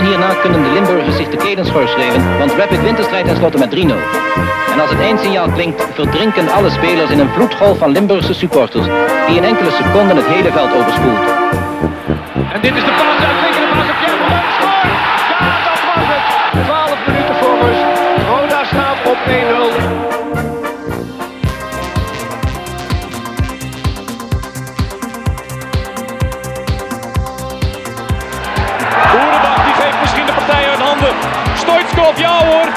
Hierna kunnen de Limburgers zich de kelen schorschrijven, want Rapid wint de tenslotte met 3-0. En als het eindsignaal klinkt, verdrinken alle spelers in een vloedgolf van Limburgse supporters, die in enkele seconden het hele veld overspoelt. En dit is de paas, uitstekende paas op Jan! Ja, dat was het! 12 minuten voor rust. Roda staat op 1-0. Stoitskov, ja hoor.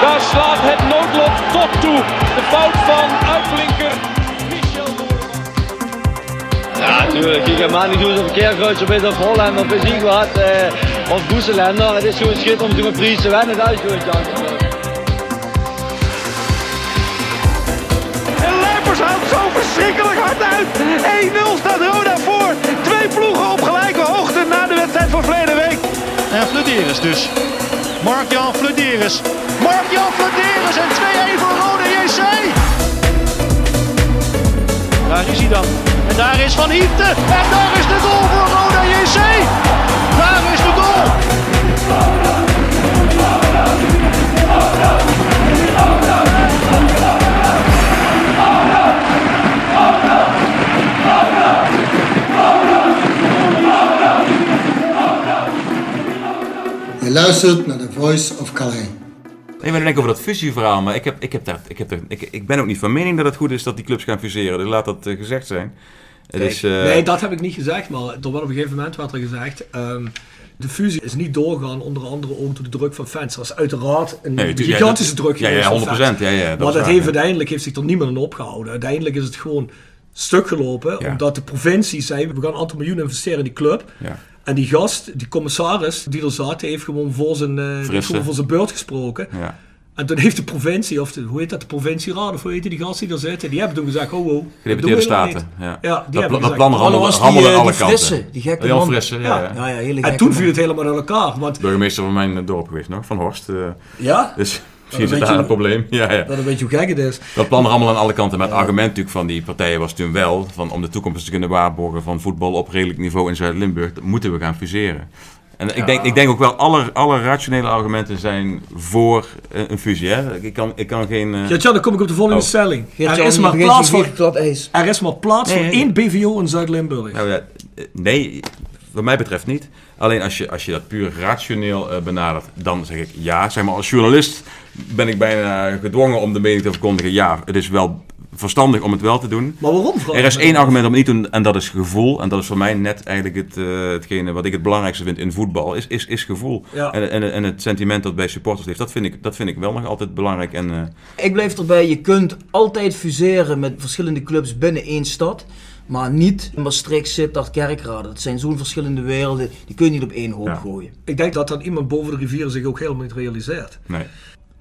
Daar slaat het noodlot tot toe. De fout van uitblinker Michel. Ja, natuurlijk. Ik ga maar niet doen of Keerkruis of of Holland of ik wat. Eh, of Boeselender. Het is gewoon schitterend om te met Fries te winnen. Dat is gewoon chance. En Lijpers houdt zo verschrikkelijk hard uit. 1-0 staat Roda voor. Twee ploegen op gelijke hoogte na de wedstrijd van verleden. En Flederis dus. Mark-Jan Flederis. Mark-Jan Flederis en 2-1 voor Rode JC. Daar is hij dan. En daar is Van Hiepte. En daar is de goal voor Rode JC. Je luistert naar The Voice of Calais. Nee, maar dan denk ik over dat fusieverhaal. Maar ik, heb, ik, heb daar, ik, heb daar, ik, ik ben ook niet van mening dat het goed is dat die clubs gaan fuseren. Dus laat dat eh, gezegd zijn. Het is, eh, Nee, dat heb ik niet gezegd, maar er werd op een gegeven moment werd er gezegd. ehm, de fusie is niet doorgegaan, onder andere ook door de druk van fans. Er is uiteraard een Nee, tu- ja, gigantische dat- druk ja, ja, van 100%, fans. ja, ja, dat maar dat waar, heeft ja. uiteindelijk heeft zich er niemand aan opgehouden. Uiteindelijk is het gewoon stuk gelopen, Ja. omdat de provincie zei, we gaan een aantal miljoen investeren in die club. En die gast, die commissaris die er zat, heeft gewoon voor zijn, eh, Frisse. voor zijn beurt gesproken. Ja. En toen heeft de provincie, of de, hoe heet dat, de provincieraad, of hoe heet die, gasten die er zitten, die hebben toen gezegd, oh, oh. Gedeputeerde staten. Ja. Ja, die dat, hebben dat plan die, rammelde eh, alle die kanten. Frisse, die gekke Jan man. Frisse, ja. Ja. ja. Ja, ja, hele En toen man. viel het helemaal uit elkaar. Want Burgemeester van mijn eh, dorp geweest nog, van Horst. eh, ja, dus zit daar je- het probleem. Ja, ja. dat een beetje hoe gek het is. Dat plan rammelde aan alle kanten. Maar het argument natuurlijk van die partijen was toen wel... Van om de toekomst te kunnen waarborgen van voetbal op redelijk niveau in Zuid-Limburg... dat moeten we gaan fuseren. En ik, denk, ik denk ook wel, alle, alle rationele argumenten zijn voor eh, een fusie. Hè? Ik, kan, ik kan geen... eh, Ja, dan kom ik op de volgende Oh. stelling. Er is maar plaats voor, er is maar plaats Nee, voor nee. één BVO in Zuid-Limburg. Nou ja, eh, nee, wat mij betreft niet. Alleen als je, als je dat puur rationeel eh, benadert, dan zeg ik ja. Zeg maar, als journalist ben ik bijna gedwongen om de mening te verkondigen. Ja, het is wel verstandig om het wel te doen. Maar waarom? Er is één me? argument om het niet te doen en dat is gevoel. En dat is voor mij net eigenlijk het, eh, hetgene wat ik het belangrijkste vind in voetbal, is, is, is gevoel. Ja. En, en, en het sentiment dat bij supporters heeft, dat vind ik, dat vind ik wel nog altijd belangrijk. En, eh, Ik blijf erbij, je kunt altijd fuseren met verschillende clubs binnen één stad. Maar niet Maastricht, Sittard, Kerkrade. Dat zijn zo'n verschillende werelden, die kun je niet op één hoop Ja. gooien. Ik denk dat dan iemand boven de rivier zich ook helemaal niet realiseert. nee.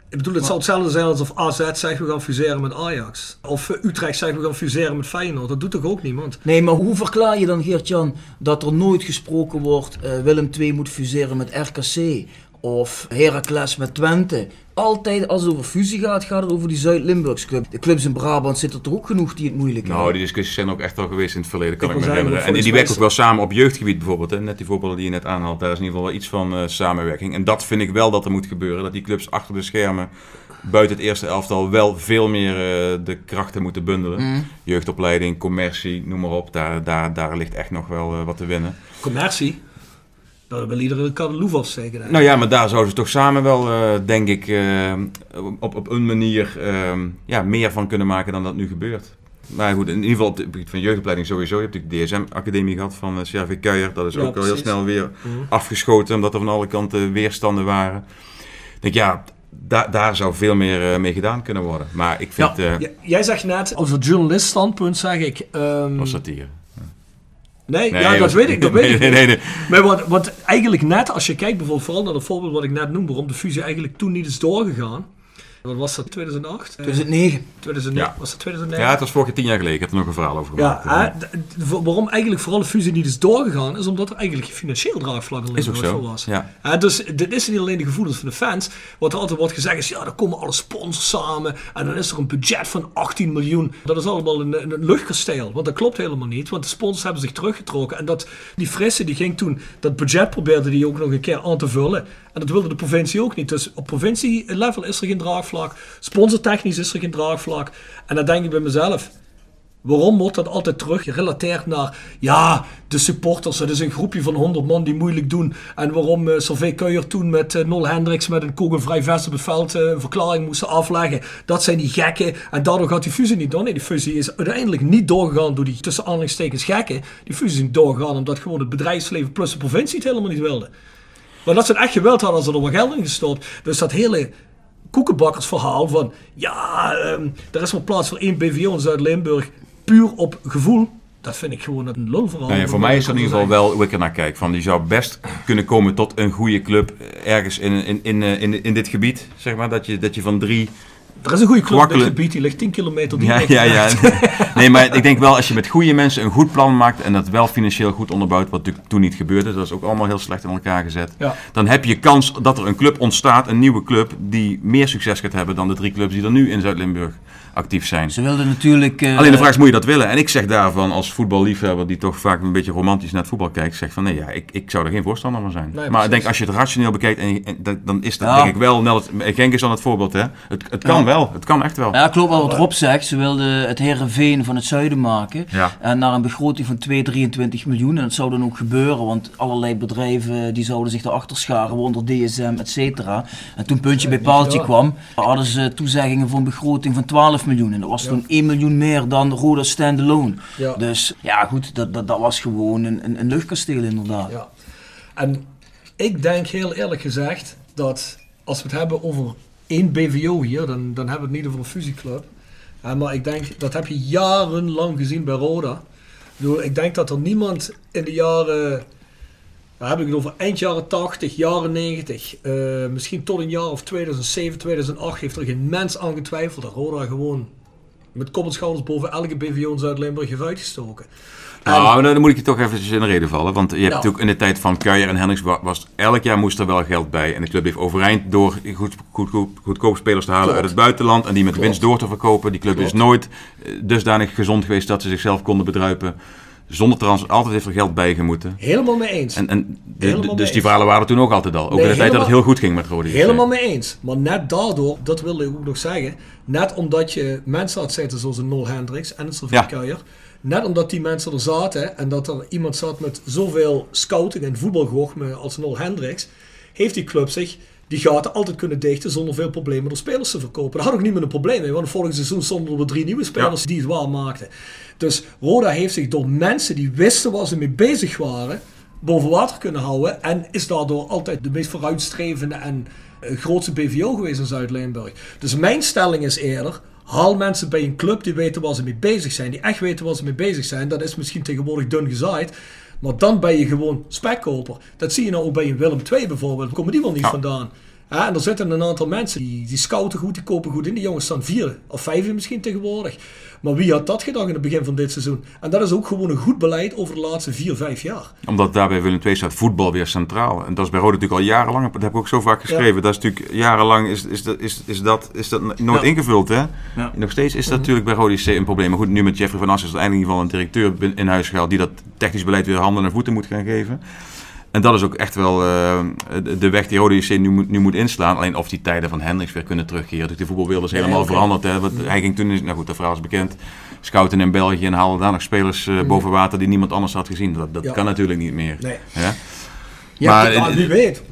Ik bedoel, het zal hetzelfde zijn alsof AZ zegt we gaan fuseren met Ajax. Of Utrecht zegt we gaan fuseren met Feyenoord. Dat doet toch ook niemand? Nee, maar hoe verklaar je dan, Geert-Jan, dat er nooit gesproken wordt... eh, Willem II moet fuseren met RKC of Heracles met Twente? Altijd als het over fusie gaat, gaat het over die Zuid-Limburgs club. De clubs in Brabant zitten er ook genoeg die het moeilijk Nou, hebben. die discussies zijn ook echt wel geweest in het verleden, kan Ik me herinneren. En die werken ook wel samen op jeugdgebied bijvoorbeeld. Hè? Net die voorbeelden die je net aanhaalt, daar is in ieder geval wel iets van eh, samenwerking. En dat vind ik wel dat er moet gebeuren. Dat die clubs achter de schermen, buiten het eerste elftal, wel veel meer eh, de krachten moeten bundelen. Mm. Jeugdopleiding, commercie, noem maar op. Daar, daar, daar ligt echt nog wel eh, wat te winnen. Commercie. Dat wil iedereen kan de loef afsteken. hè. Nou ja, maar daar zouden ze toch samen wel, eh, denk ik, eh, op, op een manier eh, ja, meer van kunnen maken dan dat nu gebeurt. Maar goed, in ieder geval op het gebied van jeugdopleiding sowieso. Je hebt natuurlijk de DSM-academie gehad van uh, CRV Kuijer. Dat is Ja, ook al heel snel weer Mhm. afgeschoten, omdat er van alle kanten weerstanden waren. Ik denk, ja, da- daar zou veel meer eh, mee gedaan kunnen worden. Maar ik vind... Eh jij zegt net, als een journalist standpunt zeg ik... ehm, was satire. Nee, Nee, ja, dat weet ik, dat weet nee, ik. nee, nee, nee. Maar wat, wat eigenlijk net, als je kijkt bijvoorbeeld vooral naar het voorbeeld wat ik net noemde, waarom de fusie eigenlijk toen niet is doorgegaan. Wat was dat, 2008? 2009. 2009. Ja. Was dat 2009? Ja, het was vorig jaar tien jaar geleden. Ik heb er nog een verhaal over Ja, gemaakt. hè, d- waarom eigenlijk vooral de fusie niet is doorgegaan, is omdat er eigenlijk financieel draagvlak alleen Is ook nooit zo, voor was. ja. Hè, dus dit is niet alleen de gevoelens van de fans. Wat er altijd wordt gezegd is, ja, er komen alle sponsors samen en dan is er een budget van 18 miljoen. Dat is allemaal een, een, een luchtkasteel, want dat klopt helemaal niet, want de sponsors hebben zich teruggetrokken. En dat, die Frisse, die ging toen, dat budget probeerde die ook nog een keer aan te vullen. En dat wilde de provincie ook niet. Dus op provincie-level is er geen draagvlak. Sponsortechnisch is er geen draagvlak. En dan denk ik bij mezelf, Waarom wordt dat altijd terug gerelateerd naar, ja, de supporters, het is een groepje van 100 man die moeilijk doen. En waarom uh, Solveig Kuijer toen met uh, Nol Hendricks met een kogelvrij vest op het veld uh, een verklaring moesten afleggen. Dat zijn die gekken. En daardoor gaat die fusie niet door. Nee, die fusie is uiteindelijk niet doorgegaan door die tussen aanhalingstekens gekken. Die fusie is niet doorgegaan omdat gewoon het bedrijfsleven plus de provincie het helemaal niet wilde. Maar dat ze het echt gewild hadden, als er wat geld in gestopt. Dus dat hele koekenbakkersverhaal van, ja, um, er is wel plaats voor één BVO in Zuid-Limburg puur op gevoel. Dat vind ik gewoon een lulverhaal. Nou ja, voor mij is dat in ieder geval wel hoe ik er naar kijk. Van, die zou best kunnen komen tot een goede club ergens in, in, in, in, in dit gebied. Zeg maar, dat je, dat je van drie... Er is een goede club in gebied, die ligt 10 kilometer Ja, diep. ja, ja. Nee, maar ik denk wel als je met goede mensen een goed plan maakt en dat wel financieel goed onderbouwt, wat natuurlijk toen niet gebeurde, dat is ook allemaal heel slecht in elkaar gezet. Ja. Dan heb je kans dat er een club ontstaat, een nieuwe club, die meer succes gaat hebben dan de drie clubs die er nu in Zuid-Limburg actief zijn. Ze wilden natuurlijk... eh, Alleen de vraag is, moet je dat willen? En ik zeg daarvan als voetballiefhebber die toch vaak een beetje romantisch naar het voetbal kijkt, zeg van nee, ja, ik, ik zou er geen voorstander van zijn. Nee, maar ik denk als je het rationeel bekijkt, en, en dat- dan is dat Ja. denk ik wel, net, Genk is dan het voorbeeld hè. Het, het kan Ja. wel, het kan echt wel. Ja, klopt wel wat Rob zegt. Ze wilden het Herenveen van het zuiden maken. Ja. En naar een begroting van 2, 23 miljoen. En dat zou dan ook gebeuren, want allerlei bedrijven die zouden zich erachter scharen, waaronder DSM, et cetera. En toen puntje bij paaltje kwam, hadden ze toezeggingen voor een begroting van 12 miljoen. En dat was toen 1 miljoen meer dan Roda standalone. Dus ja, goed, dat, dat, dat was gewoon een, een, een luchtkasteel inderdaad. Ja. En ik denk heel eerlijk gezegd dat als we het hebben over één BVO hier, dan, dan hebben we het niet over een fusieclub. Eh, maar ik denk, dat heb je jarenlang gezien bij Roda. Ik, bedoel, ik denk dat er niemand in de jaren, daar heb ik het over eind jaren 80, jaren 90, eh, misschien tot een jaar of 2007, 2008, heeft er geen mens aan getwijfeld dat Roda gewoon met kop en schouders boven elke BVO in Zuid-Limburg heeft uitgestoken. En- Nou, maar dan moet ik je toch eventjes in de reden vallen. Want je hebt Ja. natuurlijk in de tijd van Kuijer en wa- was elk jaar moest er wel geld bij. En de club heeft overeind door goed, goed, goed, goedkoop spelers te halen Klopt. uit het buitenland. En die met Klopt. winst door te verkopen. Die club Klopt. is nooit eh, dusdanig gezond geweest dat ze zichzelf konden bedruipen. Zonder trans, altijd heeft er geld bij gemoeten. Helemaal mee eens. En, en de- Helemaal de- mee dus die verhalen waren toen ook altijd al. Ook Nee, in de tijd dat het heel goed ging met Rode. Helemaal mee eens. Maar net daardoor, dat wilde ik ook nog zeggen, net omdat je mensen had zitten zoals een Nol Hendricks en een Sylvie Ja. Kuijer, net omdat die mensen er zaten en dat er iemand zat met zoveel scouting en voetbalgochme als Nol Hendricks, heeft die club zich die gaten altijd kunnen dichten zonder veel problemen door spelers te verkopen. Daar had niet meer een probleem mee, want vorig seizoen stonden er drie nieuwe spelers die het waar maakten. Dus Roda heeft zich door mensen die wisten waar ze mee bezig waren, boven water kunnen houden. En is daardoor altijd de meest vooruitstrevende en eh, grootste BVO geweest in Zuid-Limburg. Dus mijn stelling is eerder. Haal mensen bij een club die weten waar ze mee bezig zijn. Die echt weten waar ze mee bezig zijn. Dat is misschien tegenwoordig dun gezaaid. Maar dan ben je gewoon spekkoper. Dat zie je nou ook bij een Willem II bijvoorbeeld. Komen die wel niet Ja. vandaan. Ja, en er zitten een aantal mensen die, die scouten goed, die kopen goed in. Die jongens staan vier of vijf misschien tegenwoordig. Maar wie had dat gedacht in het begin van dit seizoen? En dat is ook gewoon een goed beleid over de laatste vier, vijf jaar. Omdat daarbij Willem II staat voetbal weer centraal. En dat is bij Rode natuurlijk al jarenlang. Dat heb ik ook zo vaak geschreven. Dat is natuurlijk jarenlang is, is, dat, is, is dat, is dat nooit Ja. ingevuld. Hè? Ja. Nog steeds is dat natuurlijk bij Rode een probleem. Maar goed, nu met Jeffrey van Assen is eindelijk in ieder geval een directeur in huis gehaald die dat technisch beleid weer handen en voeten moet gaan geven. En dat is ook echt wel eh, de- weg die Rode JC nu moet, nu moet inslaan. Alleen of die tijden van Hendricks weer kunnen terugkeren. Dus de voetbalwereld is helemaal veranderd. Hè? Want hij ging toen, nou goed, dat verhaal is bekend, scouten in België en haalde daar nog spelers eh, boven water die niemand anders had gezien. Dat, dat Ja. kan natuurlijk niet meer. Nee. Ja? Ja, Maar in, wie weet.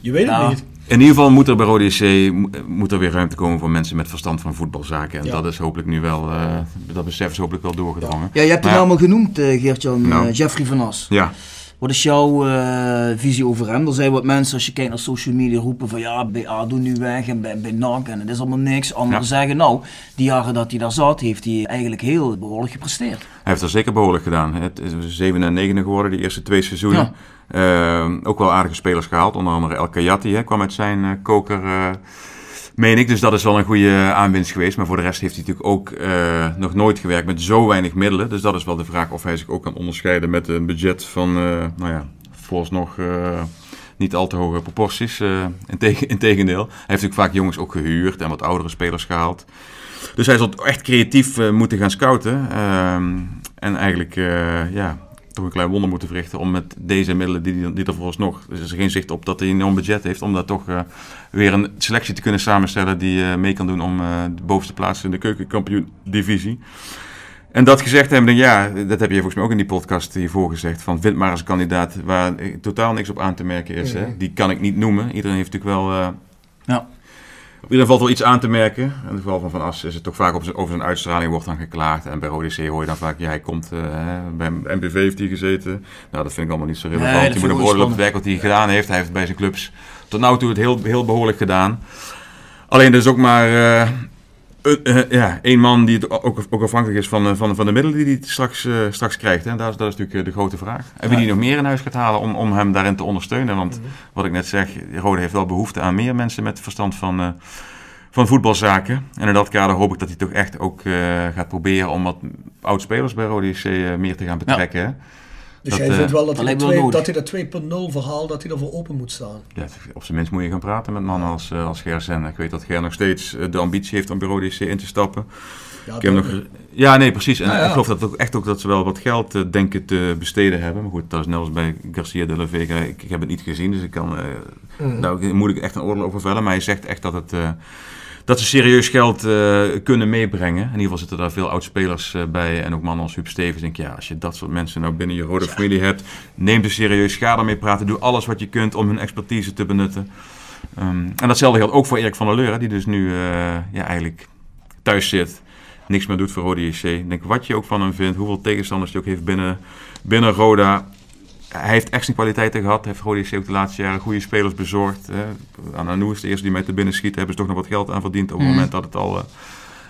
Je weet het Ja. niet. in ieder geval moet er bij Rode JC mo- moet er weer ruimte komen voor mensen met verstand van voetbalzaken. En Ja. dat is hopelijk nu wel, eh, dat besef is hopelijk wel doorgedrongen. Ja, je hebt ja. allemaal genoemd, Geert-Jan, Nou. eh, Jeffrey van As. Ja, Wat is jouw eh, visie over hem? Er zijn wat mensen, als je kijkt naar social media, roepen van ja, bij ADO nu weg en bij, bij NAC en het is allemaal niks. Anderen Ja. zeggen nou, die jaren dat hij daar zat, heeft hij eigenlijk heel behoorlijk gepresteerd. hij heeft dat zeker behoorlijk gedaan. Het is 7 en 9 geworden, die eerste twee seizoenen. Eh, ook wel aardige spelers gehaald, onder andere El Kayati hè, kwam uit zijn eh, koker. Eh, Meen ik, dus dat is wel een goede aanwinst geweest. Maar voor de rest heeft hij natuurlijk ook eh, nog nooit gewerkt met zo weinig middelen. Dus dat is wel de vraag of hij zich ook kan onderscheiden met een budget van, uh, nou ja, vooralsnog uh, niet al te hoge proporties. Integendeel. Hij heeft natuurlijk vaak jongens ook gehuurd en wat oudere spelers gehaald. Dus hij zal echt creatief moeten gaan scouten. Ehm, en eigenlijk, ja, toch een klein wonder moeten verrichten om met deze middelen die, die er vooralsnog, dus er is geen zicht op dat hij een enorm budget heeft, om daar toch uh, weer een selectie te kunnen samenstellen die uh, mee kan doen om uh, de bovenste plaats in de keukenkampioen-divisie. En dat gezegd hebben, ja, dat heb je volgens mij ook in die podcast hiervoor gezegd, van vind maar eens een kandidaat waar totaal niks op aan te merken is. Hè? Die kan ik niet noemen. Iedereen heeft natuurlijk wel... ja ieder geval wel iets aan te merken. In het geval van Van As is het toch vaak op zijn, over zijn uitstraling wordt dan geklaagd. En bij ODC hoor je dan vaak, ja, hij komt, uh, bij MPV heeft hij gezeten. Nou, dat vind ik allemaal niet zo relevant. Nee, je moet beoordelen op het werk wat hij gedaan heeft. Hij heeft bij zijn clubs tot nu toe het heel, heel behoorlijk gedaan. Alleen is ook maar uh, uh, ja, één man die het ook, ook afhankelijk is van, van, van de middelen die hij straks, straks krijgt. En dat is, dat is natuurlijk de grote vraag. En wie die nog meer in huis gaat halen om, om hem daarin te ondersteunen. Want mm -hmm. wat ik net zeg, Rode heeft wel behoefte aan meer mensen met verstand van, van voetbalzaken. En in dat kader hoop ik dat hij toch echt ook gaat proberen om wat oud-spelers bij Rode JC meer te gaan betrekken. Ja. Dus dat, jij vindt wel dat, hij dat, dat hij dat 2.0 verhaal, dat hij ervoor open moet staan? Ja, op zijn minst moet je gaan praten met mannen als, uh, als Ger Ik weet dat Ger nog steeds de ambitie heeft om bij Rode JC in te stappen. Ja, ik heb nog, ja, nee, precies. En ja. ik geloof dat ook echt ook dat ze wel wat geld uh, denken te besteden hebben. Maar goed, dat is net als bij Garcia de la Vega. Ik, ik heb het niet gezien, dus ik kan, uh, mm. nou, moet ik echt een oordeel over vellen. Maar hij zegt echt dat het dat ze serieus geld uh, kunnen meebrengen. In ieder geval zitten daar veel oudspelers uh, bij en ook mannen als Huub Stevens. Denk ja, als je dat soort mensen nou binnen je rode ja. familie hebt, neem er serieus, ga ermee praten, doe alles wat je kunt om hun expertise te benutten. Um, en datzelfde geldt ook voor Erik van der Leur, die dus nu uh, ja, eigenlijk thuis zit, niks meer doet voor Rode JC. Denk wat je ook van hem vindt, hoeveel tegenstanders hij ook heeft binnen, binnen Roda hij heeft echt zijn kwaliteiten gehad. Hij heeft Rode ook de laatste jaren goede spelers bezorgd. Hè. Ananou is de eerste die mij te binnen schiet. Hebben ze toch nog wat geld aan verdiend op het mm. moment dat het al uh,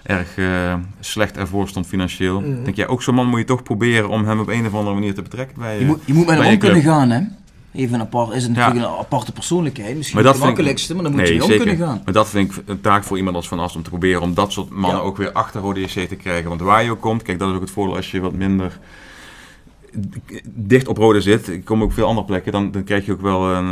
erg uh, slecht ervoor stond financieel. Mm. Denk jij, ook zo'n man moet je toch proberen om hem op een of andere manier te betrekken bij Je, moet, je moet met hem om kunnen gaan, hè? Even apart, is het natuurlijk ja. een aparte persoonlijkheid. Misschien maar dat niet de makkelijkste, maar dan moet nee, je om kunnen gaan. Maar dat vind ik een taak voor iemand als Van As om te proberen om dat soort mannen ja. ook weer achter Rode JC te krijgen. Want waar je ook komt, kijk, dat is ook het voordeel als je wat minder dicht op rode zit, ik kom ook op veel andere plekken, dan, dan krijg je ook wel een.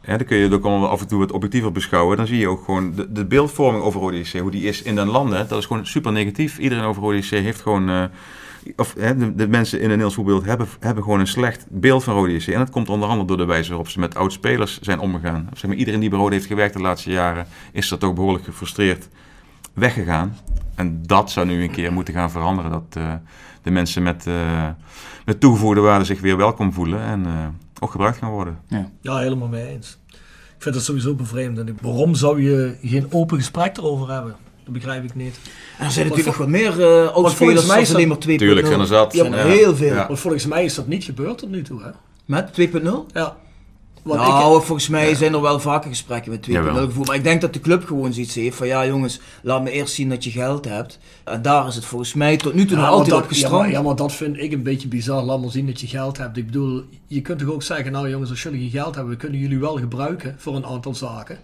Hè, dan kun je ook allemaal af en toe wat objectiever beschouwen. Dan zie je ook gewoon de, beeldvorming over Rode hoe die is in den landen. Dat is gewoon super negatief. Iedereen over Rode heeft gewoon. Uh, of hè, de, de, mensen in een Nederlands voetbal hebben, hebben gewoon een slecht beeld van Rode JC. En dat komt onder andere door de wijze waarop ze met oud-spelers zijn omgegaan. Zeg maar, iedereen die bij Rode heeft gewerkt de laatste jaren, is er toch behoorlijk gefrustreerd weggegaan. En dat zou nu een keer moeten gaan veranderen. Dat uh, de mensen met, met toegevoegde waarde zich weer welkom voelen en uh, ook gebruikt gaan worden. Ja. ja, helemaal mee eens. Ik vind dat sowieso bevreemdend. Waarom zou je geen open gesprek erover hebben? Dat begrijp ik niet. En er zijn natuurlijk nog wat meer uh, oudspelers als alleen maar 2.0. Tuurlijk zijn er zat. Ja, heel veel. Ja. Want volgens mij is dat niet gebeurd tot nu toe. Hè? Met 2.0? Ja. Want nou, ik, volgens mij ja. zijn er wel vaker gesprekken met 2.0 gevoel. Maar ik denk dat de club gewoon zoiets heeft van ja jongens, laat me eerst zien dat je geld hebt. En daar is het volgens mij tot nu toe ja, nog altijd dat, op gestrand. Ja maar, ja, maar dat vind ik een beetje bizar. Laat maar zien dat je geld hebt. Ik bedoel, je kunt toch ook zeggen, nou jongens, als jullie geen geld hebben, we kunnen jullie wel gebruiken voor een aantal zaken.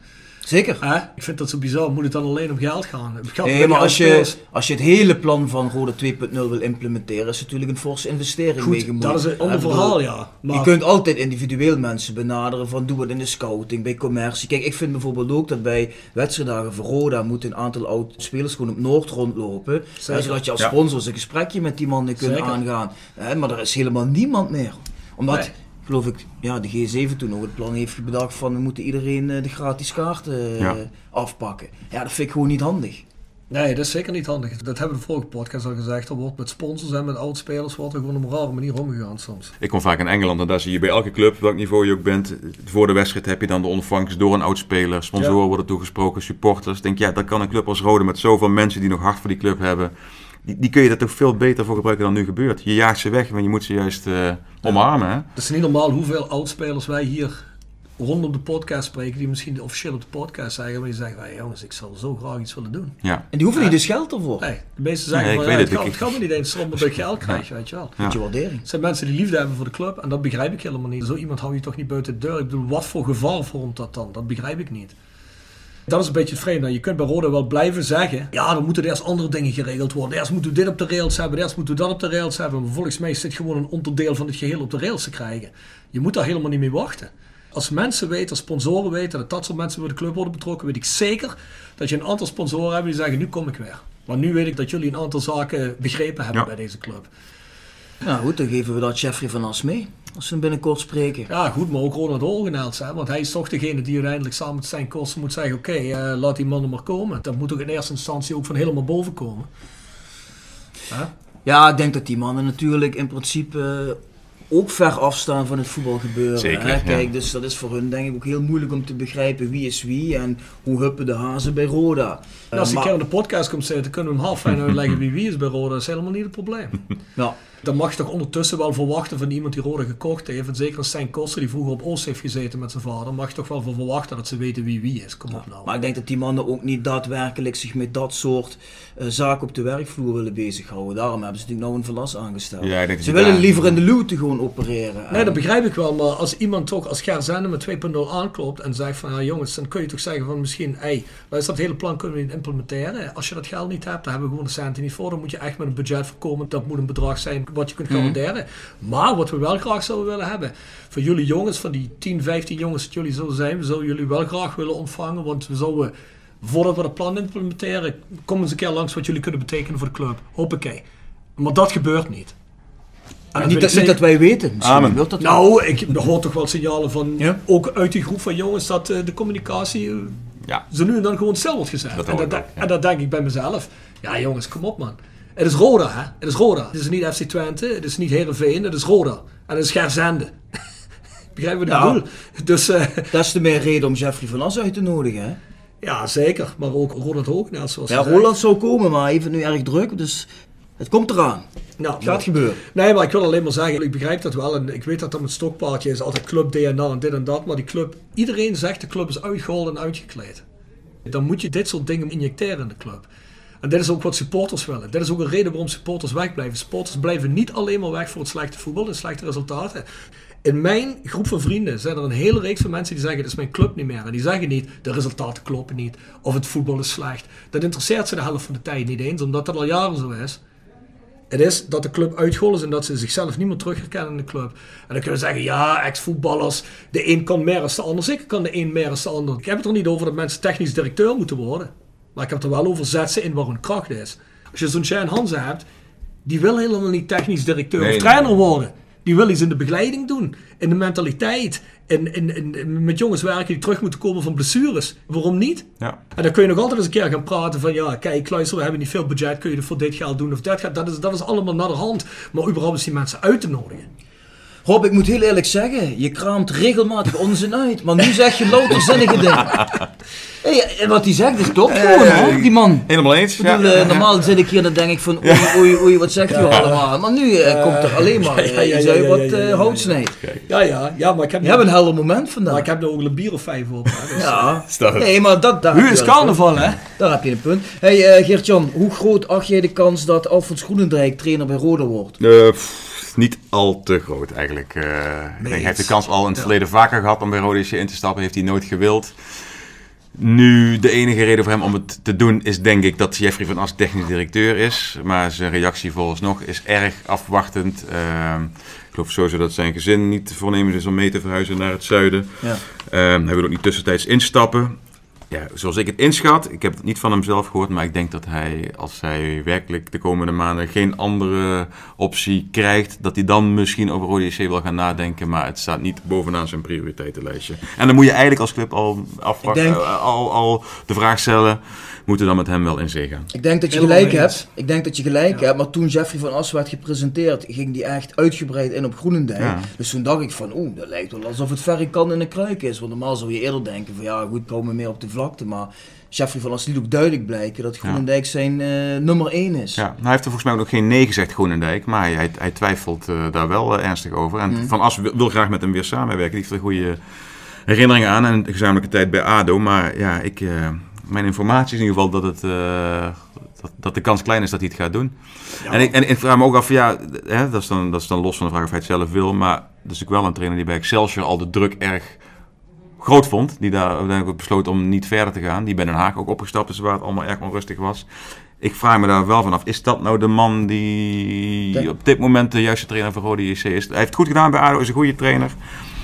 Zeker. Eh? Ik vind dat zo bizar. Moet het dan alleen om geld gaan? Geld nee, maar als je, als je het hele plan van Rode 2.0 wil implementeren, is natuurlijk een forse investering Goed, dat is een ander verhaal, ja. Maar... Je kunt altijd individueel mensen benaderen van doe het in de scouting, bij commercie. Kijk, ik vind bijvoorbeeld ook dat bij wedstrijddagen voor Roda moeten een aantal oud spelers gewoon op Noord rondlopen. Hè, zodat je als sponsor ja. een gesprekje met die mannen kunt Zeker. aangaan. Hè, maar er is helemaal niemand meer. Omdat... Nee geloof ik, ja, de G7 toen nog het plan heeft bedacht van we moeten iedereen uh, de gratis kaarten uh, afpakken. Ja, dat vind ik gewoon niet handig. Nee, dat is zeker niet handig. Dat hebben we de vorige podcast al gezegd. Er wordt met sponsors en met oudspelers wordt er gewoon op een rare manier omgegaan soms. Ik kom vaak in Engeland en daar zie je bij elke club, welk niveau je ook bent, voor de wedstrijd heb je dan de ontvangst door een oudspeler. Sponsoren ja. worden toegesproken, supporters. Denk ja, dat kan een club als Rode met zoveel mensen die nog hard voor die club hebben die, die kun je er toch veel beter voor gebruiken dan nu gebeurt. Je jaagt ze weg, maar je moet ze juist uh, omarmen. Hè? Het is niet normaal hoeveel oudspelers wij hier rondom de podcast spreken, die misschien officieel op de podcast zeggen, maar die zeggen, hey, jongens, ik zou zo graag iets willen doen. Ja. En die hoeven niet dus geld ervoor. Nee, de meeste zeggen nee, van, ja, het, het, gaat, me niet eens om dat ik geld krijg, weet je wel. Ja. je waardering. Het zijn mensen die liefde hebben voor de club en dat begrijp ik helemaal niet. Zo iemand hou je toch niet buiten de deur. Ik bedoel, wat voor gevaar vormt dat dan? Dat begrijp ik niet. Dat is een beetje het vreemde. Je kunt bij Roda wel blijven zeggen... Ja, dan moeten er eerst andere dingen geregeld worden. Eerst moeten we dit op de rails hebben. Eerst moeten we dat op de rails hebben. Maar volgens mij is dit gewoon een onderdeel van het geheel op de rails te krijgen. Je moet daar helemaal niet mee wachten. Als mensen weten, als sponsoren weten... dat dat soort mensen bij de club worden betrokken... weet ik zeker dat je een aantal sponsoren hebt die zeggen... nu kom ik weer. Maar nu weet ik dat jullie een aantal zaken begrepen hebben Ja. bij deze club. Nou goed, dan geven we dat Jeffrey van As mee. Als ze hem binnenkort spreken. Ja, goed, maar ook Ronald Olgenels. Hè? Want hij is toch degene die uiteindelijk samen met zijn kosten moet zeggen... oké, eh, laat die man er maar komen. Dat moet ook in eerste instantie ook van helemaal boven komen. Hè? Ja, ik denk dat die mannen natuurlijk in principe eh, ook ver afstaan van het voetbalgebeuren. Zeker, hè. ja. Kijk, dus dat is voor hun denk ik ook heel moeilijk om te begrijpen wie is wie en hoe huppen de hazen bij Roda. En als Eh, hij een maar- keer in de podcast komt zitten, kunnen we hem half fijn uitleggen wie wie is bij Roda. Dat is helemaal niet het probleem. ja. Dan mag je toch ondertussen wel verwachten van iemand die Roda gekocht heeft. En zeker als Stijn Koster, die vroeger op Oost heeft gezeten met zijn vader, mag je toch wel van verwachten dat ze weten wie wie is. Kom op nou. Maar ik denk dat die mannen ook niet daadwerkelijk zich met dat soort eh, zaken op de werkvloer willen bezighouden. Daarom hebben ze natuurlijk nou een verlas aangesteld. Ja, ik denk dat ze willen daar- liever in de luwte gewoon opereren. Nee, En- dat begrijp ik wel, maar als iemand toch als Ger Zende met 2.0 aanklopt en zegt van ja jongens, dan kun je toch zeggen van misschien, hey, luister, dat hele plan kunnen we niet implementeren. Als je dat geld niet hebt, dan hebben we gewoon de centen niet voor. Dan moet je echt met een budget voorkomen. Dat moet een bedrag zijn wat je kunt garanderen. Maar wat we wel graag zouden willen hebben, voor jullie jongens, van die 10, 15 jongens dat jullie zo zijn, we zouden jullie wel graag willen ontvangen, want we zouden, voordat we dat plan implementeren, kom eens een keer langs wat jullie kunnen betekenen voor de club. Hoppakee. Maar dat gebeurt niet. En dat niet, dat, niet dat wij weten. Amen. gebeurt dat nou, ik hoor toch wel signalen van, Ja? ook uit die groep van jongens, dat eh, de communicatie eh, Ja. zo nu en dan gewoon stil wordt gezet. Dat en, dat, ik ook, ja. en dat denk ik bij mezelf. Ja jongens, kom op man. Het is Roda, hè. Het is Roda. Het is niet FC Twente, het is niet Herenveen, het is Roda. En het is Gerzende. Begrijp je wat ik bedoel? Dus eh, Dat is te meer reden om Jeffrey van As uit te nodigen. Hè? ja, zeker. Maar ook Ronald Hoognaars, zoals Ja. Roland zou komen, maar het nu erg druk, dus het komt eraan. Nou, gaat gebeuren. Nee, maar ik wil alleen maar zeggen, ik begrijp dat wel. En ik weet dat dat met stokpaardje is, altijd club DNA en dit en dat. Maar die club, iedereen zegt de club is uitgehold en uitgekleed. Dan moet je dit soort dingen injecteren in de club. En dit is ook wat supporters willen. Dit is ook een reden waarom supporters wegblijven. Supporters blijven niet alleen maar weg voor het slechte voetbal en slechte resultaten. In mijn groep van vrienden zijn er een hele reeks van mensen die zeggen: Dit is mijn club niet meer. En die zeggen niet: De resultaten kloppen niet. Of het voetbal is slecht. Dat interesseert ze de helft van de tijd niet eens, omdat dat al jaren zo is. Het is dat de club uitgehold is en dat ze zichzelf niet meer terug in de club. En dan kunnen we zeggen, ja, ex-voetballers, de een kan meer dan de ander. Zeker kan de een meer dan de ander. Ik heb het er niet over dat mensen technisch directeur moeten worden. Maar ik heb het er wel over zet ze in waar hun kracht is. Als je zo'n Shane Hansen hebt, die wil helemaal niet technisch directeur Nee, of nee. trainer worden. Die wil iets in de begeleiding doen, in de mentaliteit. In, in, in, met jongens werken die terug moeten komen van blessures. Waarom niet? Ja. En dan kun je nog altijd eens een keer gaan praten van ja, kijk, luister, we hebben niet veel budget, kun je er voor dit geld doen of dat geld. Dat is, dat is allemaal naar de hand. Maar überhaupt is die mensen uit te nodigen. Rob, ik moet heel eerlijk zeggen, je kraamt regelmatig onzin uit, maar nu zeg je louter zinnige dingen. Hey, en wat hij zegt is toch gewoon, hè, die man. Helemaal eens. Ik bedoel, ja. eh, normaal zit ik hier en dan denk ik van oei, oei, oei, wat zegt u allemaal? Maar nu eh, komt er alleen maar ja, ja, uh, ja, iets uit ja, wat ja, ja, eh, ja, hout ja. snijdt. Ja, ja, ja, maar ik heb, Je hebt een helder moment vandaag. maar ik heb er ook een bier of vijf op. Hè, dus, Ja, Staat het. nee, maar dat, daar Nu is je carnaval, hè? Daar heb je een punt. Hey eh, Geert-Jan, hoe groot acht jij de kans dat Alfons Groenendijk trainer bij Rode wordt? Eh, niet al te groot eigenlijk. Denk, hij heeft de kans al in het verleden vaker gehad om bij Rode JC in te stappen. Heeft hij nooit gewild. Nu, de enige reden voor hem om het te doen is denk ik dat Jeffrey van As technisch directeur is. Maar zijn reactie vooralsnog is erg afwachtend. Ehm, ik geloof sowieso dat zijn gezin niet voornemens is om mee te verhuizen naar het zuiden. Ja. Ehm, hij wil ook niet tussentijds instappen. Ja, zoals ik het inschat, ik heb het niet van hem zelf gehoord, maar ik denk dat hij, als hij werkelijk de komende maanden geen andere optie krijgt, dat hij dan misschien over Rode JC wil gaan nadenken, maar het staat niet bovenaan zijn prioriteitenlijstje. En dan moet je eigenlijk als club al, denk- eh, al, al de vraag stellen, moeten we dan met hem wel in zee gaan? Ik denk dat je Helemaal gelijk eens. hebt. Ik denk dat je gelijk hebt. Maar toen Jeffrey van As werd gepresenteerd, ging die echt uitgebreid in op Groenendijk. Ja. Dus toen dacht ik van, oeh, dat lijkt wel alsof het verre kan in een kruik is. Want normaal zou je eerder denken van, ja goed, komen we meer op de vlakte. Maar Jeffrey van As liet ook duidelijk blijken dat Groenendijk zijn eh, nummer 1 is. Ja, nou, hij heeft er volgens mij ook nog geen nee gezegd, Groenendijk, maar hij, hij, hij twijfelt eh, daar wel eh, ernstig over. En Van As wil, wil graag met hem weer samenwerken, die heeft er goede herinneringen aan en een gezamenlijke tijd bij ADO. Maar ja, ik, eh, mijn informatie is in ieder geval dat, het, eh, dat, dat de kans klein is dat hij het gaat doen. En, ik, en ik vraag me ook af, ja, hè, dat, is dan, dat is dan los van de vraag of hij het zelf wil, maar dat is natuurlijk wel een trainer die bij Excelsior al de druk erg groot vond. Die daar uiteindelijk ook besloot om niet verder te gaan. Die bij Den Haag ook opgestapt is waar het allemaal erg onrustig was. Ik vraag me daar wel vanaf. Is dat nou de man die Denk- op dit moment de juiste trainer van Rode JC is? Hij heeft het goed gedaan bij ADO, is een goede trainer.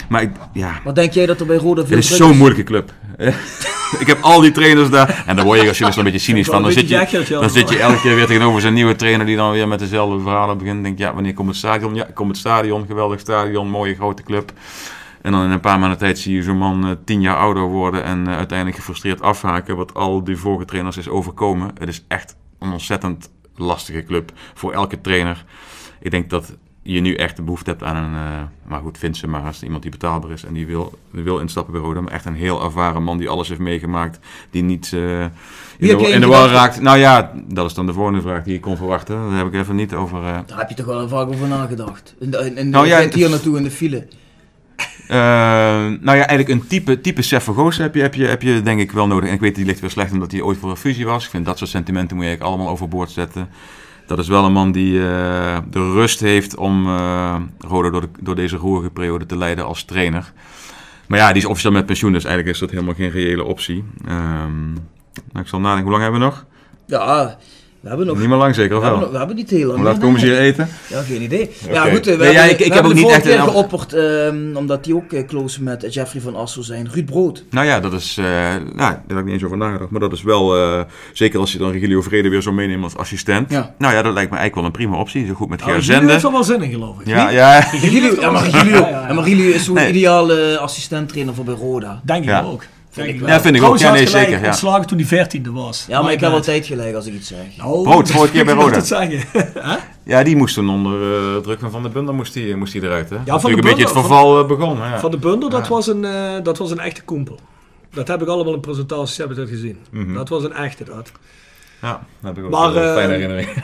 Maar ik, ja, Maar denk jij dat er bij Roda veel het is zo'n moeilijke club. ik heb al die trainers daar. En daar word je als journalist een beetje cynisch van. Dan zit, je, dan zit je elke keer weer tegenover zo'n nieuwe trainer die dan weer met dezelfde verhalen begint. Denk ja, wanneer komt het stadion? Ja, komt het stadion. Geweldig stadion, mooie grote club. En dan in een paar maanden tijd zie je zo'n man eh, tien jaar ouder worden en eh, uiteindelijk gefrustreerd afhaken. Wat al die vorige trainers is overkomen. Het is echt een ontzettend lastige club voor elke trainer. Ik denk dat je nu echt de behoefte hebt aan een, eh, maar goed, vind ze maar als iemand die betaalbaar is en die wil, die wil instappen bij Roda. Maar echt een heel ervaren man die alles heeft meegemaakt, die niet eh, in, de, in de war raakt. Nou ja, dat is dan de volgende vraag die ik kon verwachten. Daar heb ik even niet over... eh, Daar heb je toch wel vaak over nagedacht. En, en, en Nou ja, je bent hier naartoe in de file. Eh, nou ja, eigenlijk een type, type Sef Vergoos heb je, heb, je, heb je denk ik wel nodig. En ik weet, die ligt weer slecht omdat hij ooit voor een fusie was. Ik vind dat soort sentimenten moet je eigenlijk allemaal overboord zetten. Dat is wel een man die eh, de rust heeft om eh Roda door, door deze roerige periode te leiden als trainer. Maar ja, die is officieel met pensioen, dus eigenlijk is dat helemaal geen reële optie. Ehm, nou, ik zal nadenken, hoe lang hebben we nog? Ja, we hebben nog... Niet meer lang zeker, we, of hebben, wel? nog- we hebben niet heel lang. Laat komen ze hier eten? Ja, geen idee. Ja, goed, eh, we Nee, ja, hebben, ik- ik we heb hebben ook niet echt keer een- geopperd, ehm, omdat hij ook eh, close met Jeffrey van Assel zijn. Ruud Brood. Nou ja, dat is, eh, nou, daar heb ik niet eens over nagedacht. Maar dat is wel, eh, zeker als je dan Regilio Vrede weer zo meeneemt als assistent. Ja. Nou ja, dat lijkt me eigenlijk wel een prima optie. Zo goed met Nou, Ger Jullie heeft Zende. er wel zin in, geloof ik. Ja, ja. Regilio, ja, maar Regilio, Ja, ja, ja. ja, maar Regilio is zo'n Nee. ideale assistent-trainer voor bij Roda. Denk ik Ja. ook. Denk ik wel. Ja, vind ik ook. Ja, nee, zeker. Ja. ontslagen toen hij veertiende was. Ja, maar My ik heb bad. altijd gelijk als ik iets zeg. Oh, Brood, vorige keer bij Roda. zeggen. Ja, die moest toen onder eh, druk van Van der Bundel moest die, moest die eruit. Hè? Van Natuurlijk der een beetje het Bundel, verval eh, begonnen. Ja. Van de Bundel, dat, Ja. was een, eh, dat was een echte koempel. Dat heb ik allemaal in presentaties heb ik dat gezien. Mhm. Dat was een echte dat. Ja, daar heb ik ook Maar, wel een eh, fijne herinnering.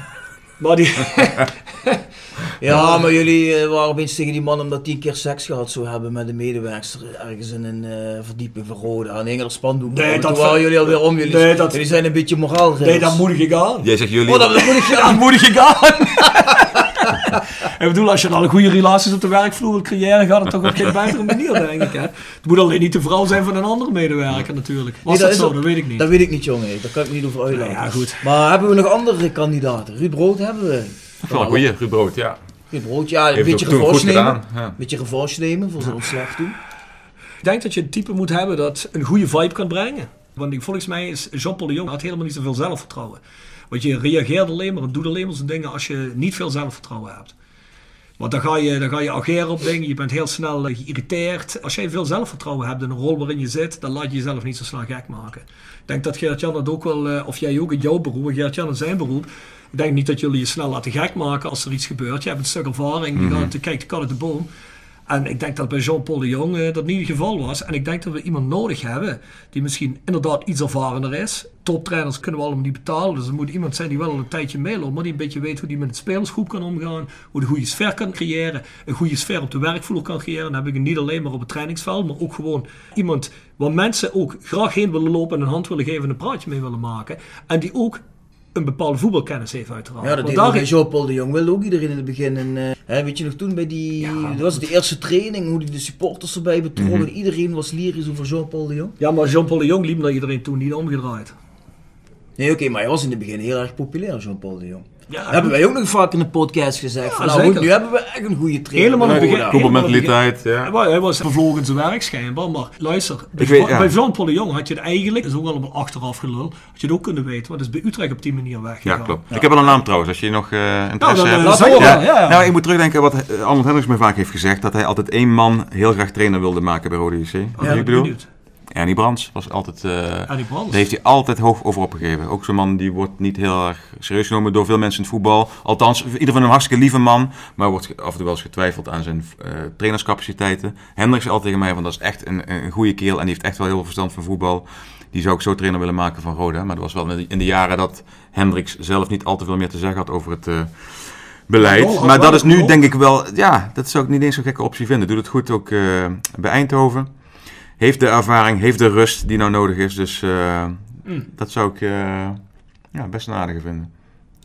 Maar die, Ja, maar jullie eh, waren opeens tegen die man omdat hij een keer seks gehad zou hebben met een medewerkster ergens in een eh, verdieping van Roda. En hing er spandoek Nee, om. dat Toen waren jullie alweer om. Jullie, Nee, dat- jullie zijn een beetje moraal. nee, dat moedig ik aan. Jij zegt jullie... Oh, dat moet ik Ja, gaan. dat moedig ik aan. ik bedoel, als je dan een goede relaties op de werkvloer wilt creëren, gaat het toch op geen betere manier, denk ik. Hè? Het moet alleen niet de vrouw zijn van een andere medewerker, natuurlijk. Was Nee, dat, zo? ook- Dat weet ik niet. Dat weet ik niet, jongen. Daar kan ik niet over uitlaten. Nou ja, goed. Maar hebben we nog andere kandidaten? Ruud Brood hebben we. Wel een goeie, Ruud Brood, ja. Ruud Brood, ja, een beetje revanche nemen. Een beetje revanche nemen voor zijn ontslag toen. Ik denk dat je een type moet hebben dat een goede vibe kan brengen. Want ik- volgens mij is Jean-Paul de Jong had helemaal niet zoveel zelfvertrouwen. Want je reageert alleen maar en doet alleen maar zo'n dingen als je niet veel zelfvertrouwen hebt. Want dan ga je, dan ga je ageren op dingen, je bent heel snel eh, geïrriteerd. Als jij veel zelfvertrouwen hebt in een rol waarin je zit, dan laat je jezelf niet zo snel gek maken. Ik denk dat Geert-Jan dat ook wel, eh, of jij ook in jouw beroep, en Geert-Jan in zijn beroep. Ik denk niet dat jullie je snel laten gek maken als er iets gebeurt. Je hebt een stuk ervaring, je gaat, kijkt de kat uit de boom. En ik denk dat bij Jean-Paul de Jong eh, dat niet het geval was. En ik denk dat we iemand nodig hebben die misschien inderdaad iets ervarener is. Toptrainers kunnen we allemaal niet betalen. Dus er moet iemand zijn die wel al een tijdje meeloopt. Maar die een beetje weet hoe die met het spelersgroep kan omgaan. Hoe de goede sfeer kan creëren. Een goede sfeer op de werkvloer kan creëren. Dan heb ik het niet alleen maar op het trainingsveld. Maar ook gewoon iemand waar mensen ook graag heen willen lopen. En een hand willen geven en een praatje mee willen maken. En die ook een bepaalde voetbalkennis heeft uiteraard. Ja, dat deed daar Jean-Paul de Jong wel ook iedereen in het begin. En, eh, hè, weet je nog toen bij die, dat was de eerste training, hoe die de supporters erbij betrokken. Mhm. Iedereen was lyrisch over Jean-Paul de Jong. Ja, maar Jean-Paul de Jong liep naar iedereen toen niet omgedraaid. Nee, oké, maar hij was in het begin heel erg populair, Jean-Paul de Jong. Ja, Dat hebben wij ook nog vaak in de podcast gezegd. nou goed, nu hebben we echt een goede trainer. Helemaal bij begin. Voetbalmentaliteit, Hij ja. Hij was vervlogen zijn werk schijnbaar, maar luister. Bij, weet, ja. bij de Jong had je het eigenlijk, dat is ook allemaal achteraf gelul, had je het ook kunnen weten, want het is bij Utrecht op die manier weg. Ja, klopt. Ik heb wel een naam trouwens, als je nog eh interesse dan, eh, hebt. ja. ja, ja. Nou, ik moet terugdenken wat eh, Arnold Hendricks me vaak heeft gezegd. Dat hij altijd één man heel graag trainer wilde maken bij Rode JC. Je Ja, ik bedoel? benieuwd. Ernie Brands was altijd... Ernie Brands. Daar heeft hij altijd hoog over opgegeven. Ook zo'n man die wordt niet heel erg serieus genomen door veel mensen in het voetbal. Althans, in ieder geval een hartstikke lieve man. Maar wordt af en toe wel eens getwijfeld aan zijn eh, trainerscapaciteiten. Hendricks zei altijd tegen mij, van dat is echt een, een goede kerel. En die heeft echt wel heel veel verstand van voetbal. Die zou ik zo trainer willen maken van Roda. Maar dat was wel in de, jaren dat Hendricks zelf niet al te veel meer te zeggen had over het... eh, Beleid. Maar dat is nu denk ik wel, ja, dat zou ik niet eens zo'n gekke optie vinden. Doet het goed ook bij Eindhoven. Heeft de ervaring, heeft de rust die nou nodig is. Dus eh, Mm. dat zou ik eh, ja, best een aardige vinden.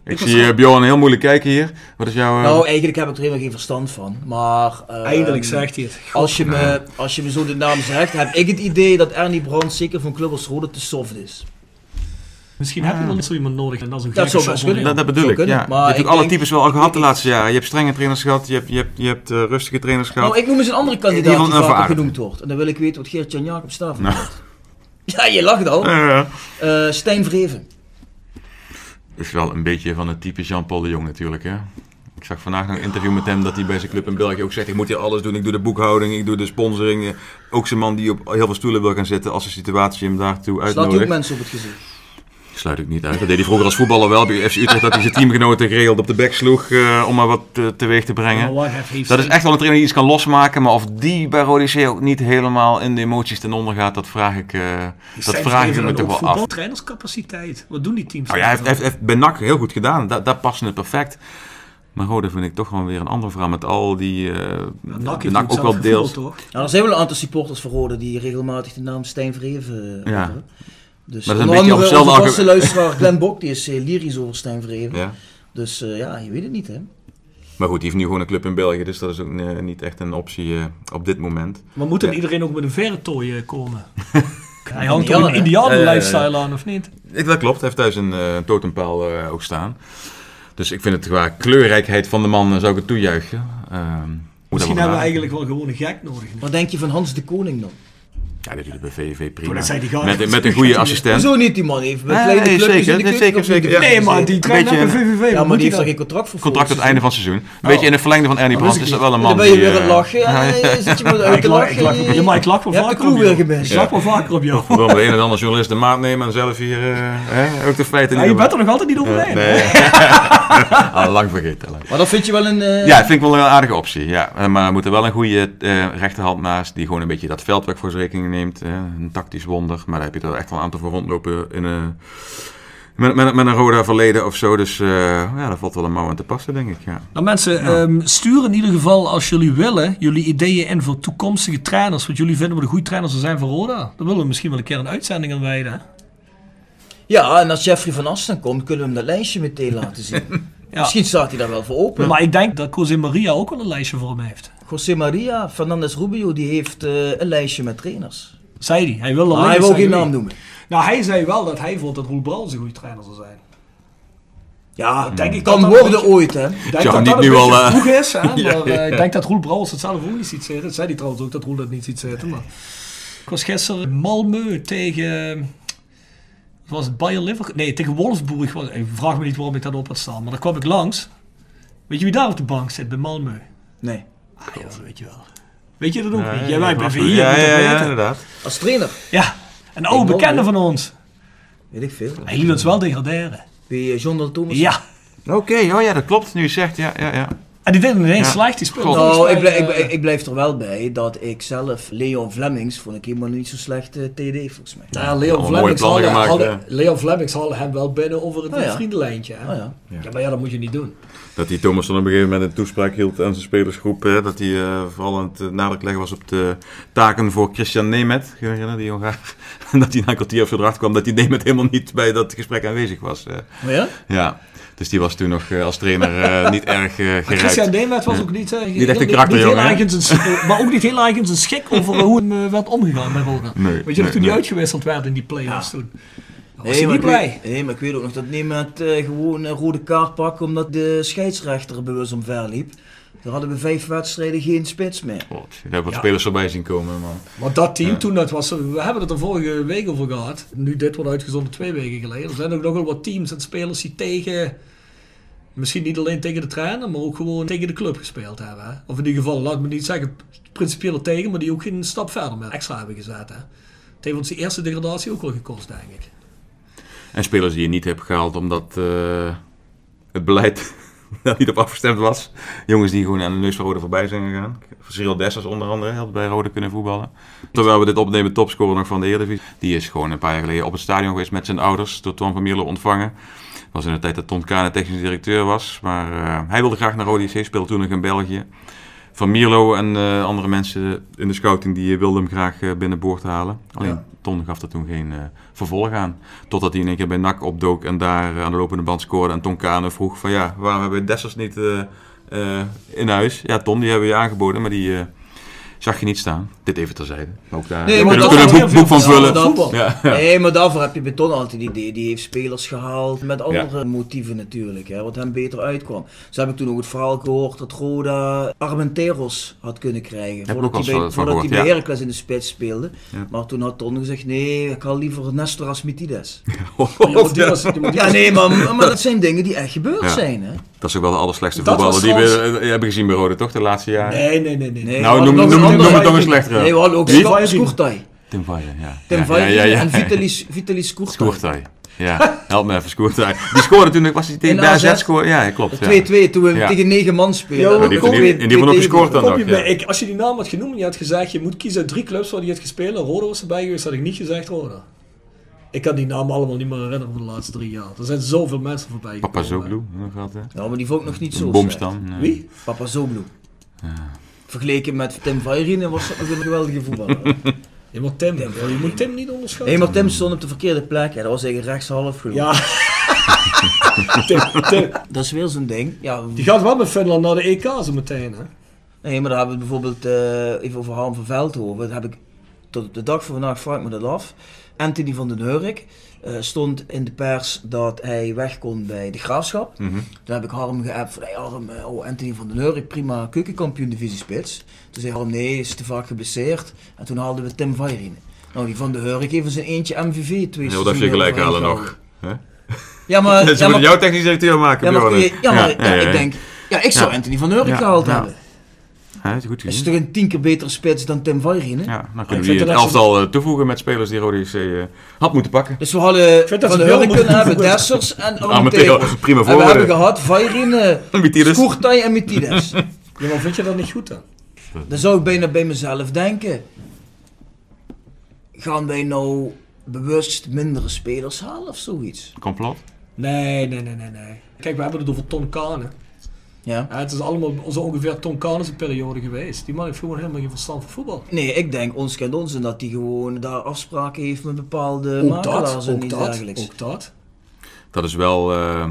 Ik was zie wel- eh, Bjorn heel moeilijk kijken hier. Wat is jouw... Nou, eigenlijk heb ik er helemaal geen verstand van. Maar ehm, Eindelijk zegt hij het. als je, me, als je me zo de naam zegt, heb ik het idee dat Ernie Brandt zeker van club als Rode te soft is. Misschien heb je wel niet zo iemand nodig. En dat is een Dat zou best shot. kunnen. dat, dat bedoel zou ik, kunnen, ja. maar je hebt ik ook alle denk- types wel al gehad de laatste jaren. Je hebt strenge trainers gehad, je hebt, je hebt, je hebt eh, rustige trainers gehad. Nou, ik noem eens een andere Die kandidaat die een vaker genoemd wordt. En dan wil ik weten wat Geert-Jan Jacobs daarvan Nou. Ja, je lacht al. Eh, Stijn Vreven. is wel een beetje van het type Jean-Paul de Jong natuurlijk, hè. Ik zag vandaag nog een interview met hem dat hij bij zijn club in België ook zegt... ik moet hier alles doen, ik doe de boekhouding, ik doe de sponsoring. Eh, Ook zijn man die op heel veel stoelen wil gaan zitten als de situatie hem daartoe Slaat hij ook uitnodigt. mensen op het gezicht. Sluit ik niet uit. Dat deed hij vroeger als voetballer wel bij FC Utrecht... dat hij zijn teamgenoten geregeld op de bek sloeg eh, om maar wat eh, teweeg te brengen. Heeft Dat is echt wel een trainer die iets kan losmaken, maar of die bij Rode ook niet helemaal in de emoties ten onder gaat, dat vraag ik, eh, dat vraag ik me toch wel voetbal- af. Trainerscapaciteit. Wat doen die teams? Nou ja, hij heeft, heeft, heeft bij NAC heel goed gedaan. Da daar paste het perfect. Maar Rode vind ik toch wel weer een andere verhaal met al die... eh NAC ook wel deels. Nou, er zijn wel een aantal supporters van Rode die regelmatig de naam Stijn Vreven eh, Ja. Dus Maar dat is onder een beetje andere op onze luisteraar Glenn Bok, die is eh, lyrisch over Stijn Vreven. Ja. Dus eh, ja, je weet het niet hè. Maar goed, die heeft nu gewoon een club in België, dus dat is ook eh, niet echt een optie eh, op dit moment. Maar moet dan Ja. iedereen ook met een verre tooi komen? Hij hangt toch een ja. lifestyle aan, of niet? Ik, dat klopt, hij heeft thuis een eh, totempaal eh, ook staan. Dus ik vind het qua kleurrijkheid van de man zou ik het toejuichen. Ehm, Misschien wel hebben we eigenlijk wel gewoon een gek nodig. nu. Wat denk je van Hans de Koning dan? Ja, dat doet bij VVV prima. Met, met een goede assistent. Hoezo niet die man heeft? Nee, kleine nee, zeker, de nee, zeker, zeker, ja. Nee, maar die traint net bij VVV. Ja, maar die heeft dan? geen contract voor Contract tot het einde van het seizoen. Een Oh. beetje in het verlengde van Ernie Brandt is dat wel een Dan man ben je die... weer aan het eh, lachen. Ja, ja, zit je te ik lachen. ja, maar ik lach wel Je hebt de vaker op jou. gemist. Ik lach wel vaker op jou. Waarom de een en ander journalist de maat nemen en zelf hier eh, hè, ook de feiten Ja, niet je bent er nog altijd niet overheen. Nee. Al lang vergeten. lang. Maar dat vind je wel een... eh, Ja, dat vind ik wel een aardige optie. Ja. Maar er moet er wel een goede eh, rechterhand naast die gewoon een beetje dat veldwerk voor zijn rekening neemt. hè. Een tactisch wonder. Maar daar heb je er echt wel een aantal voor rondlopen in een, met, met, met een Roda verleden of zo. Dus eh, ja, daar valt wel een mouw aan te passen, denk ik. Ja. Nou mensen, ehm, stuur in ieder geval als jullie willen jullie ideeën in voor toekomstige trainers. Wat jullie vinden wat de goede trainers er zijn voor Roda. Dan willen we misschien wel een keer een uitzending aan wijden. Ja, en als Jeffrey van Asten komt, kunnen we hem dat lijstje meteen laten zien. Ja. Misschien staat hij daar wel voor open. Maar ik denk dat José Maria ook wel een lijstje voor hem heeft. José Maria Fernandez Rubio, die heeft eh, een lijstje met trainers. Zei hij. Hij wilde Maar alleen hij wil geen naam noemen. Nou, hij zei wel dat hij vond dat Roel Brals een goede trainer zou zijn. Ja, denk ik kan dat dat een worden beetje- ooit, hè. Ik denk Zou dat niet dat nu al, eh, vroeg is. Hè? Maar Ja, ja, eh, ja. ik denk dat Roel Brouwers het zelf ook niet ziet zitten. Dat zei hij trouwens ook, dat Roel dat niet ziet zitten. Maar ik was gisteren in Malmö tegen... Was het Bayer Leverkusen? Nee, tegen Wolfsburg. Was, ik vraag me niet waarom ik dat op had staan. Maar daar kwam ik langs. Weet je wie daar op de bank zit bij Malmö? Nee. Ah, ja, dat weet je wel. Weet je dat ook Ja, niet? Jij wij ja, blijven ja, hier. ja, ja, inderdaad. Als trainer, Ja, een oude bekende van ons. weet ik veel. Hij liet ons wel degraderen. Bij eh, John Del Thomas. Ja. Oké, oh ja, dat klopt. Nu je zegt, ja, ja, ja. En die deed hem ineens Ja. slecht. Die speelde volgens Nou, ik, blijf, ik, eh, ik, ik blijf er wel bij dat ik zelf Leon Flemings vond ik helemaal niet zo slecht eh, TD volgens mij. Nou, Leon Flemings gemaakt, Leon Flemings haalde hem wel binnen over het Oh ja. vriendenlijntje. Hè? Ah, ja. ja. maar ja, dat moet je niet doen. Dat die Thomas dan op een gegeven moment een toespraak hield aan zijn spelersgroep. Hè, dat hij eh, vooral aan het nadruk leggen was op de taken voor Christian Nemet. Je herinneren, die Hongaar? En dat hij na een kwartier of zo erachter kwam dat die Nemet helemaal niet bij dat gesprek aanwezig was. Oh ja? ja, dus die was toen nog eh, als trainer eh, niet erg eh gereikt. Christian Demet was ook niet, Niet echt een karakterjongen, maar ook niet heel erg in zijn schik over hoe hem werd omgegaan met Roda. Nee, Weet je nee, nog toen nee. hij uitgewisseld werd in die play-offs toen? Was Nee, maar niet ik blij. weet, nee, maar ik weet ook nog dat eh gewoon een rode kaart pakken omdat de scheidsrechter bewust omver liep. Daar hadden we vijf wedstrijden geen spits meer. God, daar hebben wat Ja. spelers voorbij zien komen, man. Maar dat team Ja. toen, dat was, we hebben het er vorige week over gehad. Nu dit wordt uitgezonden twee weken geleden. Er zijn ook nog wel wat teams en spelers die tegen, misschien niet alleen tegen de trainer, maar ook gewoon tegen de club gespeeld hebben. Hè? Of in ieder geval, laat me niet zeggen principieel tegen, maar die ook geen stap verder met extra hebben gezet. Hè? Het heeft ons die eerste degradatie ook wel gekost, denk ik. En spelers die je niet hebt gehaald omdat eh, het beleid daar niet op afgestemd was. Jongens die gewoon aan de neus van Rode voorbij zijn gegaan. Cyril Dessers onder andere had bij Rode kunnen voetballen. Terwijl we dit opnemen, topscorer nog van de Eredivisie. Die is gewoon een paar jaar geleden op het stadion geweest met zijn ouders. Door Tom van Mierlo ontvangen. was in de tijd dat Ton Kane technisch directeur was. Maar eh, hij wilde graag naar Rode JC, speelde toen nog in België. Van Mierlo en eh, andere mensen in de scouting die wilden hem graag eh, binnenboord halen. Alleen Ja. Ton gaf er toen geen eh, vervolg aan. Totdat hij in één keer bij NAC opdook en daar eh, aan de lopende band scoorde. En Ton Kane vroeg van ja, waarom hebben we Dessers niet eh, eh, in huis? Ja, Ton, die hebben we je aangeboden, maar die... Zag je niet staan. Dit even terzijde. Ook daar Nee, kunnen we een boek, boek van vullen. dat-. Ja, ja. Nee, maar daarvoor heb je Beton altijd idee. Die heeft spelers gehaald met andere motieven natuurlijk, hè, wat hem beter uitkwam. Zo heb ik toen ook het verhaal gehoord dat Roda Armenteros had kunnen krijgen. Voordat hij bij, voordat hij bij. Heracles in de spits speelde. Maar toen had Ton gezegd, nee, ik haal liever Nestor Asmitides. Ja, Ja, nee, maar, maar dat zijn dingen die echt gebeurd zijn, hè. Dat is ook wel de allerslechtste Dat voetballer die we eh, hebben gezien bij Rode, toch? De laatste jaren. Nee, nee, nee, nee. Nee, Nou, noem- noem- noem het nog een slechtere. Nee, we hadden ook Skoertai. Tim Vajen, ja. Tim ja, Vajen ja, ja, ja. en Vitalis, Vitalis. Ja, help me even, Skoertij. Die scoorde toen, was hij tegen AZ AZ? scoorde? Ja, klopt. Ja. 2-2 toen we Ja. tegen negen man spelen. Ja, die in die- in die van ook gescoord dan nog. ik, als je die naam had genoemd en je had gezegd je moet kiezen uit drie clubs waar die heeft gespeeld en Roda was erbij geweest, had ik niet gezegd Roda. Ik kan die naam allemaal niet meer herinneren van de laatste drie jaar. Er zijn zoveel mensen voorbij Papa gekomen. Zoglu, nog gehad, hè? Ja, maar die vond ik nog niet zo bomstam. nee. Wie? Papa Zoglu. Vergeleken met Tim Vairinen was dat nog een geweldige voetballer. Ja, maar Tim, je moet Tim niet onderschatten. Nee, maar Tim stond op de verkeerde plek. Ja, dat was eigenlijk rechtshalf geloof. Ja. Tim, Tim, Dat is weer zo'n ding. Ja, die gaat wel met Finland naar de EK zo meteen, hè? nee, maar daar hebben we bijvoorbeeld eh, even over Harm van Veldhoven. Dat heb ik tot op de dag van vandaag vraag ik me dat af. Anthony van den Hurk eh, stond in de pers dat hij weg kon bij de Graafschap. Mhm. Toen heb ik Harm geappt van, hey Harm, eh, oh Anthony van den Hurk, prima keukenkampioen divisie spits. Toen zei Harm, nee, is te vaak geblesseerd. En toen haalden we Tim Vairinen. Nou, die van den Hurk even zijn eentje MVV twee Heel dat je gelijk halen nog. Hè? Ja, maar, Ze ja, maar, jouw technisch directeur maken, ja, maar, ja, ja, ik ja. denk, ja, ik zou Ja. Anthony van Ja, gehaald ja. hebben. Ja, is goed Hij is toch een tien keer betere spits dan Tim Vairinen? Ja, dan Ik kunnen we het ze- elftal eh, toevoegen met spelers die Rode JC eh, had moeten pakken. Dus we hadden van de kunnen hebben. Dessers en Armenteros, Armenteros. prima En we hebben gehad Mitides. Skoertai en Mitides. Ja, maar vind je dat niet goed dan? Dan zou ik bijna bij mezelf denken. Gaan wij nou bewust mindere spelers halen of zoiets? Complot. Nee, nee, nee, nee, nee. Kijk, we hebben het over Ton Kane. Ja. Ja, het is allemaal zo ongeveer Kane's periode geweest. Die man heeft gewoon helemaal geen verstand van voetbal. Nee, ik denk ons kent ons en dat hij gewoon daar afspraken heeft met bepaalde Ook makelaars dat, en ook iets dat, dergelijks. ook dat. Dat is wel, eh,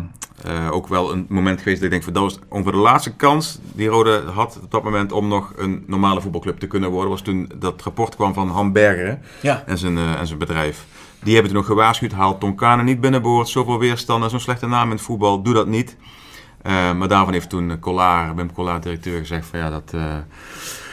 eh, ook wel een moment geweest dat ik denk, van, dat was ongeveer de laatste kans die Rode had op dat moment om nog een normale voetbalclub te kunnen worden. Was toen dat rapport kwam van Hamberger Ja. en zijn, eh, en zijn bedrijf. Die hebben toen nog gewaarschuwd, haal Tonkane niet binnenboord, zoveel weerstand en zo'n slechte naam in het voetbal, doe dat niet. Eh, maar daarvan heeft toen Collard, Wim Collard, directeur, gezegd van ja, dat, eh,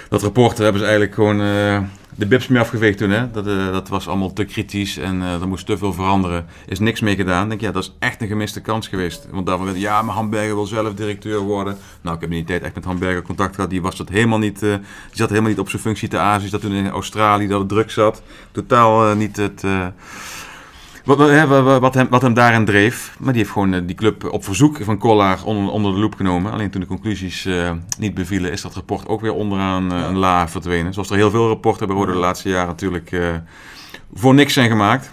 dat rapport hebben ze eigenlijk gewoon eh, de bips mee afgeveegd toen. Hè? Dat, dat was allemaal te kritisch en er moest te veel veranderen. Is niks mee gedaan. Denk ja, dat is echt een gemiste kans geweest. Want daarvan werd ja, maar Hamburger wil zelf directeur worden. Nou, ik heb in die tijd echt met Hamburger contact gehad. Die was dat helemaal niet, die zat helemaal niet op zijn functie te Azië. Die zat toen in Australië, dat het druk zat. Totaal niet het... wat, wat, wat, hem, wat hem daarin dreef. Maar die heeft gewoon eh, die club op verzoek van Collard onder, onder de loep genomen. Alleen toen de conclusies eh, niet bevielen, is dat rapport ook weer onderaan eh, een la verdwenen. Zoals er heel veel rapporten bij Rode de laatste jaren natuurlijk voor niks zijn gemaakt.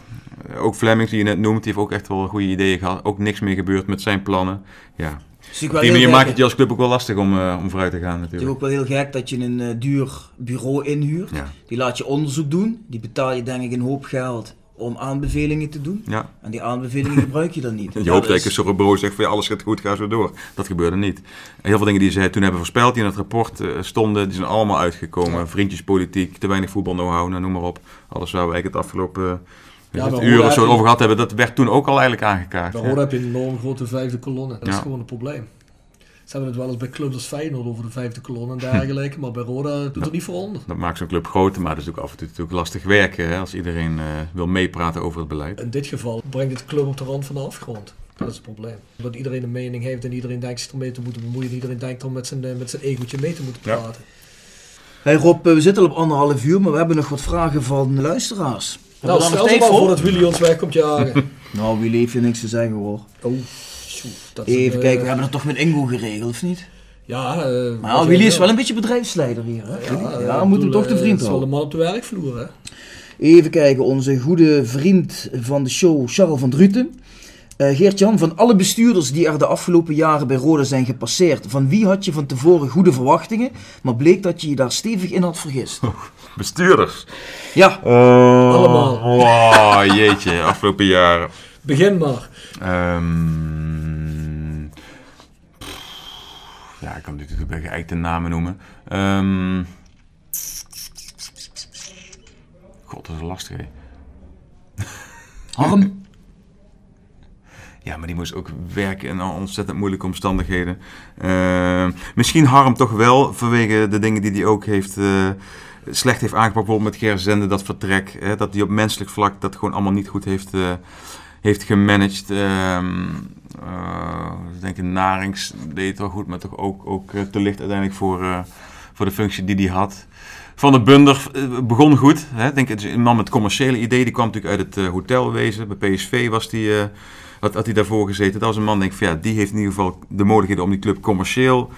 Ook Flemings, die je net noemt, die heeft ook echt wel goede ideeën gehad. Ook niks meer gebeurd met zijn plannen. Ja. Op die manier maakt het je als club ook wel lastig om, om vooruit te gaan Het is natuurlijk. ook wel heel gek dat je een duur bureau inhuurt. Ja. Die laat je onderzoek doen. Die betaal je denk ik een hoop geld om aanbevelingen te doen. Ja. En die aanbevelingen gebruik je dan niet. Je Ja, hoopt dus- dat zo'n bureau zegt van ja, alles gaat goed, ga zo door. Dat gebeurde niet. En heel veel dingen die ze toen hebben voorspeld, die in het rapport eh, stonden, die zijn allemaal uitgekomen. Vriendjespolitiek, te weinig voetbal know-how, nou, noem maar op. Alles waar we eigenlijk het afgelopen uh, Ja, uur of zo over gehad hebben, dat werd toen ook al eigenlijk aangekaart. Roda heb je een enorm grote vijfde kolonne. Dat is gewoon een probleem. Ze hebben het wel eens bij clubs als Feyenoord over de vijfde kolonne en dergelijke. maar bij Roda doet er niet voor onder. Dat maakt zo'n club groter, maar dat is ook af en toe natuurlijk lastig werken hè, als iedereen eh, wil meepraten over het beleid. In dit geval brengt het de club op de rand van de afgrond. Dat is het probleem. Dat iedereen een mening heeft en iedereen denkt zich ermee te moeten bemoeien. En iedereen denkt om met zijn, eh, met zijn egootje mee te moeten Ja. praten. Hey Rob, eh, we zitten al op anderhalf uur, maar we hebben nog wat vragen van de luisteraars. Nou, Hebben we stel maar tijd voor dat Willy ons weg komt jagen. Nou, wie heeft je niks te zeggen hoor. oh, dat Even een, kijken, we eh, hebben dat toch met Ingo geregeld, of niet? Ja, eh, Maar ja, Willy is wel een beetje bedrijfsleider hier, hè? Ja, eh, Ja, moeten hem toch de vriend Het is wel houden. de man op de werkvloer, hè? Even kijken, onze goede vriend van de show, Charles van Druten. Eh, Geert-Jan, van alle bestuurders die er de afgelopen jaren bij Rode zijn gepasseerd, van wie had je van tevoren goede verwachtingen, maar bleek dat je je daar stevig in had vergist? Bestuurders. Ja, Allemaal. Oh, jeetje, afgelopen jaren. Begin maar. Ehm, ja, ik kan natuurlijk bij geëikte namen noemen. Ehm, God, dat is lastig, hè. Harm. Ja, maar die moest ook werken in ontzettend moeilijke omstandigheden. Ehm, misschien Harm toch wel, vanwege de dingen die hij ook heeft, eh, slecht heeft aangepakt. Bijvoorbeeld met Gerzende, dat vertrek. Hè, dat hij op menselijk vlak dat gewoon allemaal niet goed heeft, eh, heeft gemanaged. Eh, ik denk in Narings deed het wel goed, maar toch ook, ook eh, te licht uiteindelijk voor, eh, voor de functie die hij had. Van de Bunder begon goed. Hè. Denk, het is een man met commerciële ideeën. Die kwam natuurlijk uit het hotelwezen. Bij PSV was die, had, had hij daarvoor gezeten. Dat was een man, denk ik, van, ja, die heeft in ieder geval de mogelijkheden om die club commercieel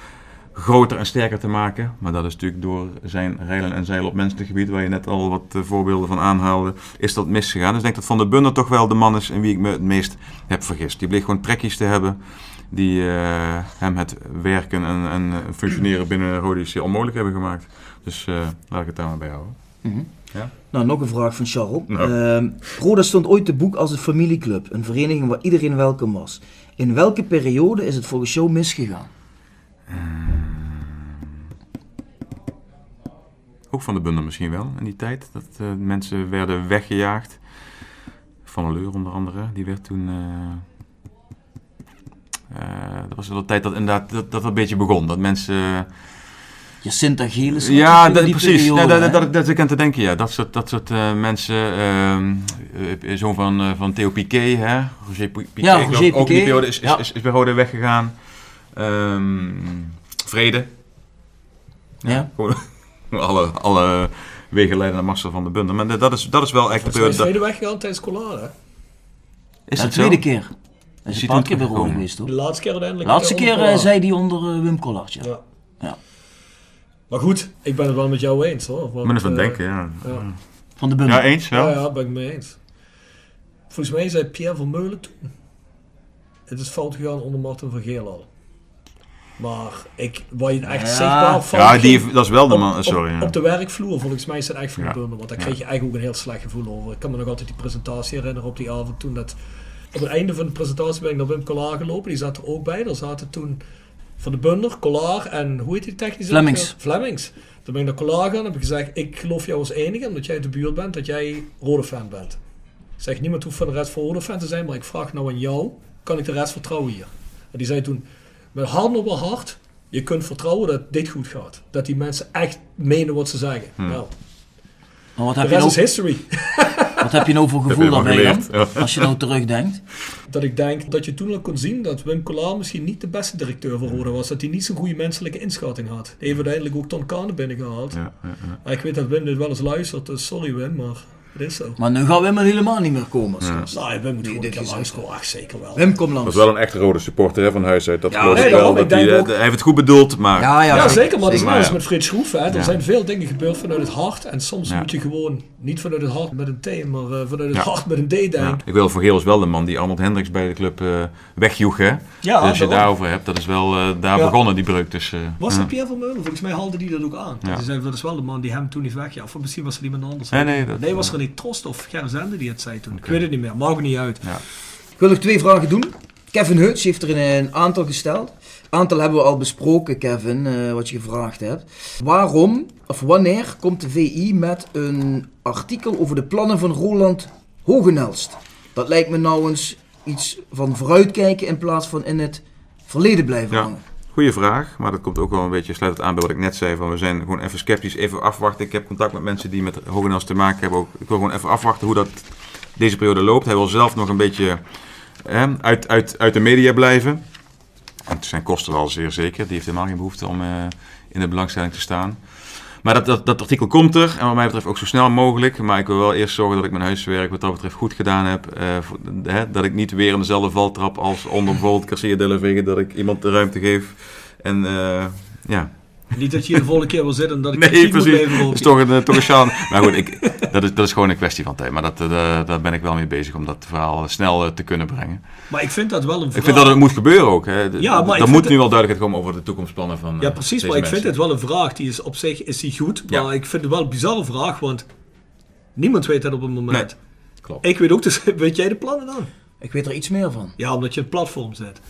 groter en sterker te maken. Maar dat is natuurlijk door zijn reilen en zeilen op menselijk gebied, waar je net al wat eh, voorbeelden van aanhaalde, is dat misgegaan. Dus ik denk dat Van der Bunder toch wel de man is in wie ik me het meest heb vergist. Die bleek gewoon trekjes te hebben die eh, hem het werken en, en functioneren binnen Rode JC onmogelijk hebben gemaakt. Dus eh, laat ik het daar maar bij houden. Nou, nog een vraag van Charles. Nou. Ehm, Roda stond ooit te boek als een familieclub, een vereniging waar iedereen welkom was. In welke periode is het volgens jou misgegaan? Ook van de Bunder misschien wel in die tijd. Dat eh, mensen werden weggejaagd. Van der Leur onder andere, die werd toen... eh, eh, dat was wel de tijd dat inderdaad dat, dat een beetje begon. Dat mensen... Jacinta Gelis. Ja, dat, precies. Ja, dat, dat, dat, ik aan te denken, ja. Dat soort, dat soort eh, mensen. eh, zoon van, eh, van Theo Piquet, hè. Roger Pi- Piquet. Ja, Ook die periode is, is, Ja. is, is bij Rode weggegaan. Ehm, vrede. Ja. Alle, alle wegen leiden naar Marcel van der Bunder. Maar dat is, dat is wel echt de is periode. tweede weggegaan tijdens Collade. hè? Is Ja, het de tweede zo? keer. Hij is hij een paar keer bij Roda teruggekomen? geweest, De hoor. laatste keer uiteindelijk. De laatste onder keer eh, zei hij onder eh, Wim Collard, ja. Ja. Ja. Maar goed, ik ben het wel met jou eens hoor. Want, Manier van eh, denken, ja. ja. Van de Bunder. Ja, eens, ja. Ja, ja, ben ik mee eens. Volgens mij zei Pierre van Meulen toen. Het is fout gegaan onder Martin van Geel al. Maar ik, waar je echt Ja. zichtbaar fout Ja, die, ging, dat is wel de op- man. op- Sorry. ja. Op de werkvloer, volgens mij is het echt van de Ja. Bunder. Want daar kreeg je eigenlijk ook een heel slecht gevoel over. Ik kan me nog altijd die presentatie herinneren op die avond toen dat... Op het einde van de presentatie ben ik naar Wim Collard gelopen. Die zat er ook bij. Daar zaten toen Van de Bunder, Collard en hoe heet die technische? Flemings. Flemings. Toen ben ik naar Collard gaan en heb ik gezegd... Ik geloof jou als enige, omdat jij uit de buurt bent, dat jij rode fan bent. Ik zeg, niemand hoeft van de rest voor rode fan te zijn, maar ik vraag nou aan jou, kan ik de rest vertrouwen hier? En die zei toen, met hand op mijn hart, je kunt vertrouwen dat dit goed gaat. Dat die mensen echt menen wat ze zeggen. Nou, Maar wat de heb, je rest nou, is history. wat heb je nou voor gevoel daarbij dan? Als je nou terugdenkt. Dat ik denk dat je toen al kon zien dat Wim Collard misschien niet de beste directeur van Roda was. Dat hij niet zo'n goede menselijke inschatting had. Die heeft uiteindelijk ook Ton Kane binnengehaald. Ja, ja, ja. Maar Ik weet dat Wim dit wel eens luistert, dus sorry Wim, maar is zo. Maar nu gaan Wim er helemaal niet meer komen. gast. Nou, Wim moet gewoon dit een keer is- langskomen. Ach, zeker wel. Wim, kom Dat langs. was wel een echt rode supporter hè, van huis uit. Dat Ja, geloof nee, ik wel. Dat ook- eh, hij heeft het goed bedoeld, maar... Ja, ja, Ja, zeker, maar dat is Maar als ja. met Frits Schroef. Hè. Er Ja. zijn veel dingen gebeurd vanuit het hart. En soms Ja. moet je gewoon niet vanuit het hart met een T, maar eh, vanuit het Ja. hart met een D denken. Ja. Ik wil voor Geel is wel de man die Arnold Hendricks bij de club eh wegjoeg. Hè? Ja, dus als je daarover hebt, dat is wel eh, daar Ja. begonnen, die breuk. Dus, eh, Was ja. dat Pierre van Meulen? Volgens mij haalde die dat ook aan. Ja. Die zei, dat is wel de man die hem toen niet wegja. Of misschien was er iemand anders. Nee, nee, dat- nee was niet Trost of Gerzende die het zei toen. Ik weet het niet meer. Maakt niet uit. Ja. Ik wil nog twee vragen doen. Kevin Heuts heeft er een, een aantal gesteld. Aantal hebben we al besproken, Kevin, eh, wat je gevraagd hebt. Waarom of wanneer komt de VI met een artikel over de plannen van Roland Hogenelst? Dat lijkt me nou eens iets van vooruitkijken in plaats van in het verleden blijven Ja. hangen. Goeie vraag, maar dat komt ook wel een beetje, sluit het aan bij wat ik net zei. Van we zijn gewoon even sceptisch, even afwachten. Ik heb contact met mensen die met Hogenels te maken hebben. Ook, ik wil gewoon even afwachten hoe dat deze periode loopt. Hij wil zelf nog een beetje uit, uit, uit de media blijven. En zijn kosten wel zeer zeker. Die heeft helemaal geen behoefte om eh, in de belangstelling te staan. Maar dat, dat, dat artikel komt er. En wat mij betreft ook zo snel mogelijk. Maar ik wil wel eerst zorgen dat ik mijn huiswerk wat dat betreft goed gedaan heb. Eh, hè, dat ik niet weer in dezelfde valtrap als onder bijvoorbeeld Garcia de. Dat ik iemand de ruimte geef. En eh, ja, Niet dat je hier de volgende keer wil zitten en dat ik Nee, precies. Dat is toch een, eh, toch een. Maar goed, ik, dat, is, dat is gewoon een kwestie van tijd. Maar dat, eh, daar ben ik wel mee bezig om dat verhaal snel eh, te kunnen brengen. Maar ik vind dat wel een vraag. Ik vind dat het moet gebeuren ook. Hè. Ja, maar er moet het- nu wel duidelijkheid komen over de toekomstplannen van. Ja, precies. deze Maar ik vind het wel een vraag. Die is op zich is die goed. Ja. Maar ik vind het wel een bizarre vraag. Want niemand weet dat op het moment. Nee, klopt. Ik weet ook, dus weet jij de plannen dan? Ik weet er iets meer van. Ja, omdat je een platform zet.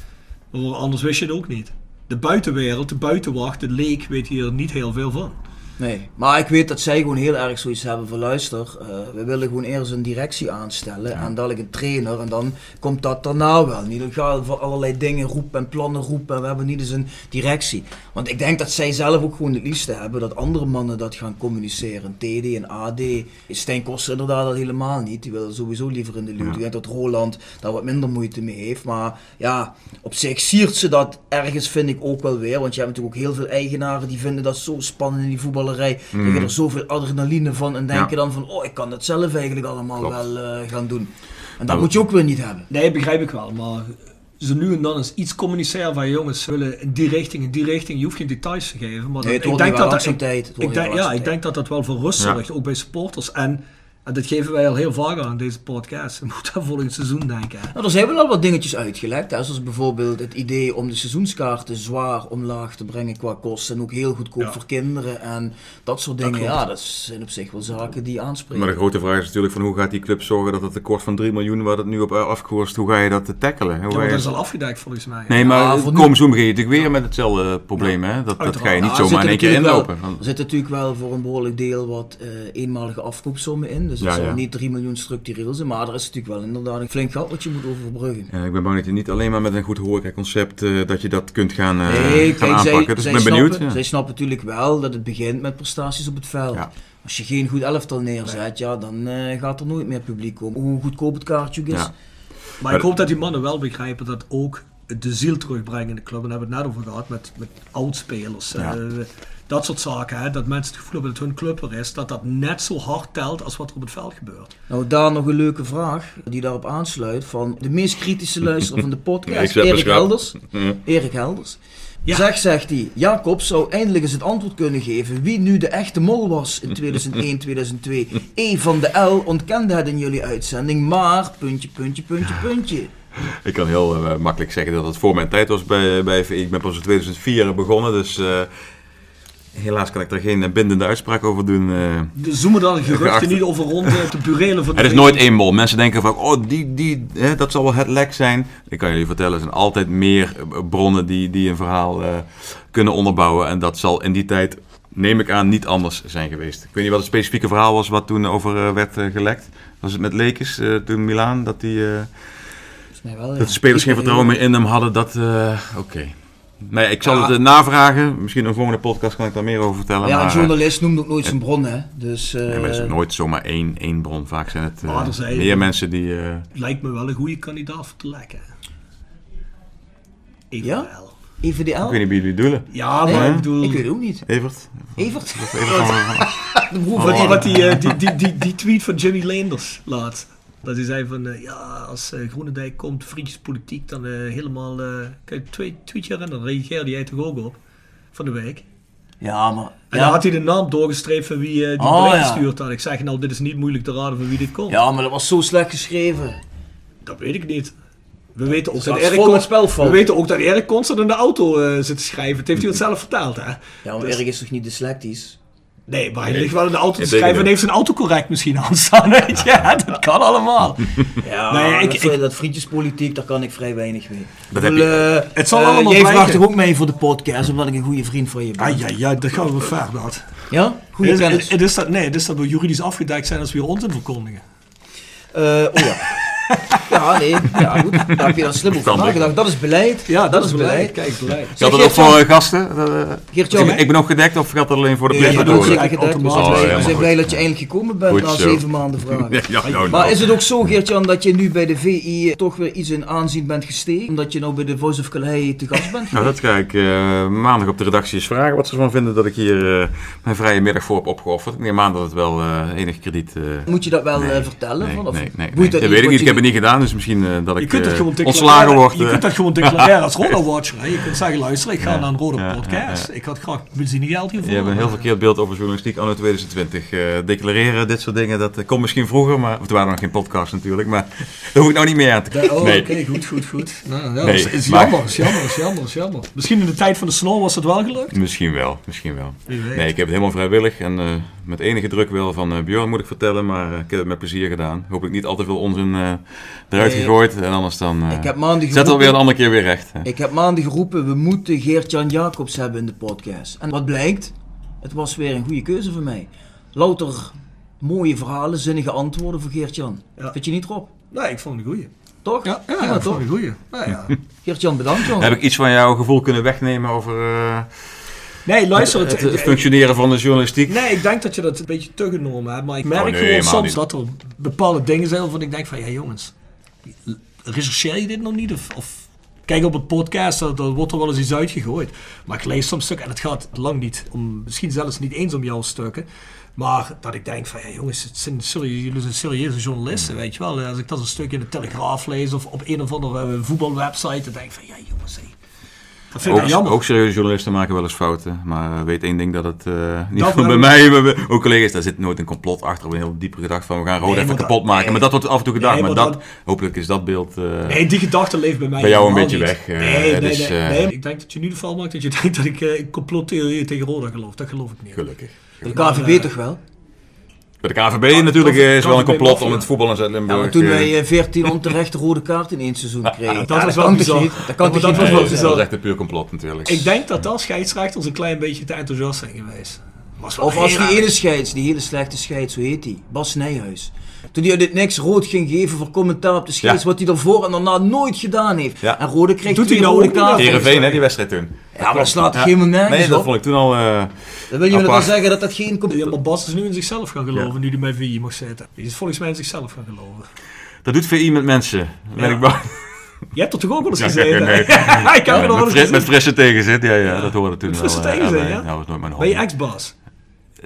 Anders wist je het ook niet. De buitenwereld, de buitenwacht, de leek weet hier niet heel veel van. Nee, maar ik weet dat zij gewoon heel erg zoiets hebben van luister, eh, we willen gewoon eerst een directie aanstellen en dadelijk een trainer en dan komt dat daarna wel. Niet dan gaan voor allerlei dingen roepen en plannen roepen en we hebben niet eens een directie. Want ik denk dat zij zelf ook gewoon het liefste hebben dat andere mannen dat gaan communiceren. TD en AD. Stijn Koster inderdaad dat helemaal niet. Die wil sowieso liever in de lucht. Ik denk dat Roland daar wat minder moeite mee heeft. Maar ja, op zich siert ze dat ergens vind ik ook wel weer. Want je hebt natuurlijk ook heel veel eigenaren die vinden dat zo spannend in die voetballerij. Je er zoveel adrenaline van en denken Ja. dan van oh ik kan dat zelf eigenlijk allemaal Klopt. wel eh, gaan doen. En dat Nou, moet je ook weer niet hebben. Nee, begrijp ik wel. Maar zo nu en dan eens iets communiceren van jongens, we willen in die richting, in die richting. Je hoeft geen details te geven. Maar Nee, het ik wordt denk dat dat ik, ik denk, ja, ik denk dat dat wel voor rust Ja. zorgt, ook bij supporters. En, en dat geven wij al heel vaak aan deze podcast. We moeten aan volgend seizoen denken. hè. Nou, er zijn wel al wat dingetjes uitgelegd. Hè? Zoals bijvoorbeeld het idee om de seizoenskaarten zwaar omlaag te brengen qua kosten. En ook heel goedkoop Ja. voor kinderen en dat soort dingen. ja, dat zijn op zich wel zaken die aanspreken. Maar de grote vraag is natuurlijk van hoe gaat die club zorgen dat het tekort van 3 miljoen waar het nu op afgekost, hoe ga je dat tackelen? Hoe Ja, dat is al afgedekt volgens mij. Nee, maar Ja, voor nu- begin je natuurlijk weer met hetzelfde probleem. Hè? Dat, dat ga je niet Nou, er zomaar in één zitten keer inlopen. Wel, er zit natuurlijk wel voor een behoorlijk deel wat eh, eenmalige afkoopsommen in. Dus het Ja, zal ja. niet 3 miljoen structureel zijn. Maar er is natuurlijk wel inderdaad een flink gat wat je moet overbruggen. Ja, ik ben bang dat je niet alleen maar met een goed horecaconcept eh dat je dat kunt gaan, eh, Nee, gaan kijk, zij, aanpakken. Dus zij, ik ben benieuwd. snappen, ja. zij snappen natuurlijk wel dat het begint met prestaties op het veld. Ja. Als je geen goed elftal neerzet, ja, dan eh, gaat er nooit meer publiek komen. Hoe goedkoop het kaartje ook is. Ja. Maar ik hoop dat die mannen wel begrijpen dat ook de ziel terugbrengen in de club. En daar hebben we het net over gehad met, met oudspelers. Ja. eh, dat soort zaken. Hè, dat mensen het gevoel hebben dat hun club er is. Dat dat net zo hard telt als wat er op het veld gebeurt. Nou, daar nog een leuke vraag die daarop aansluit van de meest kritische luisteraar van de podcast, Erik. Helders. Erik Helders. Ja. Zeg, zegt hij, Jacob zou eindelijk eens het antwoord kunnen geven wie nu de echte mol was in 2001, 2002. E van de L ontkende het in jullie uitzending, maar puntje, puntje, puntje, puntje. Ik kan heel eh, makkelijk zeggen dat het voor mijn tijd was bij, bij. Ik ben pas in 2004 begonnen, dus eh, helaas kan ik daar geen bindende uitspraak over doen. eh. De zoomen dan geruchten niet over rond de, de burelen van de Het is nooit één mol. Mensen denken van, oh, die, die, hè, dat zal wel het lek zijn. Ik kan jullie vertellen, er zijn altijd meer eh, bronnen die, die een verhaal eh, kunnen onderbouwen. En dat zal in die tijd, neem ik aan, niet anders zijn geweest. Ik weet niet wat het specifieke verhaal was wat toen over eh, werd eh, gelekt. Was het met Lekers, eh, toen Milaan, dat, die, eh, wel, ja. dat de spelers geen vertrouwen meer in hem hadden? Dat, eh, oké. Nee, ik zal Ja. het eh, navragen. Misschien een volgende podcast kan ik daar meer over vertellen. Ja, maar, een eh, journalist noemt ook nooit zijn bron, hè. Dus, eh, nee, maar het is nooit zomaar één, één bron. Vaak zijn het eh, er zijn- meer mensen die... eh, Lijkt me wel een goede kandidaat voor te lekken. Ik Ja? wel. EVDL? Ik weet niet wie jullie doelen. Ja, Nee, maar ik bedoel... ik weet het ook niet. Evert? Evert? Evert van- De broer van Wat, die, die, eh, die, die, die, die tweet van Jimmy Leenders laat. Dat hij zei van, eh, ja, als eh, Groenendijk komt, vriendjespolitiek, dan eh, helemaal... kijk, twee tweetje herinneren, daar reageerde jij toch ook op? Van de week. Ja, maar... En ja. dan had hij de naam doorgestreept van wie die Oh, bericht ja. had. Ik zeg, nou, dit is niet moeilijk te raden van wie dit komt. Ja, maar dat was zo slecht geschreven. Dat weet ik niet. We weten ook, dat Erik, Kon- we weten ook dat Erik constant in de auto zit te schrijven. Het heeft hij ons zelf verteld, hè? Ja, maar Dus- Erik is toch niet dyslectisch? Nee, maar hij ligt wel in de auto te schrijven en heeft zijn autocorrect misschien aanstaan. Weet je? Ja, dat kan allemaal. Ja, Nee, ik- dat, ik- dat vriendjespolitiek, daar kan ik vrij weinig mee. Dat heb je- eh, Het zal eh, allemaal Jij vraagt blijken. toch ook mee voor de podcast, omdat ik een goede vriend van je ben? Ah, ja, ja, dat gaan we ver, dat. Ja? Goede Het, kennis. het, het is dat, nee, het is dat we juridisch afgedekt zijn als we hier onzin verkondigen. Eh, oh ja. ja, nee. Ja, goed. Daar heb je dan slim over nagedacht. Dat is beleid. dat, is beleid. Kijk, beleid. Geldt dat ook voor eh, gasten? Eh, Geert-Jan, ik, ik ben ook gedekt of geldt dat alleen voor de plicht? ik zeker eigenlijk gedekt. We automatisch. zijn blij- Oh, we zijn helemaal blij dat je eindelijk gekomen bent Goed na zo. zeven maanden vragen. Ja, ja, nou, Maar nou. is het ook zo, Geert-Jan, dat je nu bij de VI toch weer iets in aanzien bent gestegen? Omdat je nou bij de Voice of Calais te gast bent Nou, dat ga ik eh, maandag op de redactie eens vragen wat ze ervan vinden dat ik hier eh, mijn vrije middag voor heb opgeofferd. Ik neem aan dat het wel eh, enig krediet... eh, Moet je dat wel nee, eh, vertellen? Nee, nee, nee, dat weet ik niet. Ik heb het niet gedaan. Gedaan. Dus misschien eh, dat Je ik kunt dat eh, gewoon ontslagen word. Je eh. kunt dat gewoon declareren als Roda Watcher. hè. Je kunt zeggen, luister, ik ga naar een Roda ja, podcast. Ik had graag benzine geld hiervoor. Je hebt een heel verkeerd beeld over journalistiek anno 2020. Eh, declareren, dit soort dingen, dat eh, komt misschien vroeger, maar er waren nog geen podcast natuurlijk, maar daar hoef ik nou niet meer aan te Ja, Oh, Nee. oké, goed, goed, goed. Nou, ja, Nee, is, is maar- jammer, is jammer, is jammer, is jammer. Misschien in de tijd van de snow was het wel gelukt. Misschien wel, misschien wel. Nee, ik heb het helemaal vrijwillig en eh, met enige druk wel van eh, Björn moet ik vertellen, maar eh, ik heb het met plezier gedaan. Hopelijk niet al te veel onzin eh, eruit Nee. gegooid en anders dan eh, Ik heb maandag zet het geroepen- weer een andere keer weer recht. hè. Ik heb maandag geroepen, we moeten Geert-Jan Jacobs hebben in de podcast. En wat blijkt? Het was weer een goede keuze voor mij. Louter mooie verhalen, zinnige antwoorden voor Geert-Jan. Ja. Vind je niet, Rob? Nee, ik vond het een goeie. Toch? Ja, ik vond toch? het een goeie. Nou, ja. Geert-Jan, bedankt, jongen. Heb ik iets van jouw gevoel kunnen wegnemen over eh, Nee, luister, het, het, het functioneren van de journalistiek? Nee, ik denk dat je dat een beetje te genomen hebt. Maar ik merk Oh, nee, gewoon soms niet. dat er bepaalde dingen zijn waarvan ik denk van... Ja, jongens, rechercheer je dit nog niet? Of, of kijk op het podcast, er wordt er wel eens iets uitgegooid. Maar ik lees soms stukken en het gaat lang niet om... Misschien zelfs niet eens om jouw stukken. Maar dat ik denk van, ja jongens, het zijn serie- jullie zijn serieuze journalisten, weet je wel. Als ik dat een stukje in de Telegraaf lees of op een of andere eh, voetbalwebsite, dan denk ik van, ja jongens. Dat vind ik Ook, wel jammer. ook serieuze journalisten maken wel eens fouten. Maar weet één ding dat het eh, niet Dat bij mij, bij- ook collega's, daar zit nooit een complot achter. Of een heel diepe gedachte van we gaan rood Nee, even maar dat- kapot maken. nee. Maar dat wordt af en toe gedacht. Nee, maar maar dat, dat- hopelijk is dat beeld. eh, Nee, die gedachte leeft bij mij Bij jou een beetje niet. weg, eh, nee, nee, dus, nee, eh, nee. Ik denk dat je nu de val maakt dat je denkt dat ik eh, complottheorieën tegen Roda geloof. Dat geloof ik niet. Gelukkig. De KVB toch wel? Bij de KVB natuurlijk KVB is wel een complot om het voetbal in Zuid-Limburg. maar toen eh, wij eh, 14 onterechte rode kaarten in één seizoen kregen. dat was wel bizar. Dat kan toch niet dat was waar wel zijn? dat was echt een puur complot natuurlijk. Ik denk dat dat scheidsrechters een klein beetje te enthousiast zijn geweest. Of als die ene scheids, die hele slechte scheids, hoe heet die? Bas Nijhuis. Toen hij uit dit niks rood ging geven voor commentaar op de scheids, Ja. wat hij daarvoor en daarna nooit gedaan heeft. Ja. En Rode kreeg Doet twee hij nou rode kaarten. Heerenveen, hè, die wedstrijd toen. Ja, maar dat slaat Ja. helemaal nergens Nee, dat vond ik toen al... eh, Dan wil je me dan zeggen dat dat geen... Ja, maar Bas is nu in zichzelf gaan geloven, nu hij bij VI mag zitten. Die is volgens mij in zichzelf gaan geloven. dat doet VI met mensen. Daar Ben ik bang. Je hebt er toch ook wel eens Ja, gezeten? nee. ik heb er nog wel met, eens met frisse tegenzit, ja, ja, dat hoorde toen Met wel. frisse eh, tegenzin, erbij. ja? dat was nooit mijn Ben je ex-baas?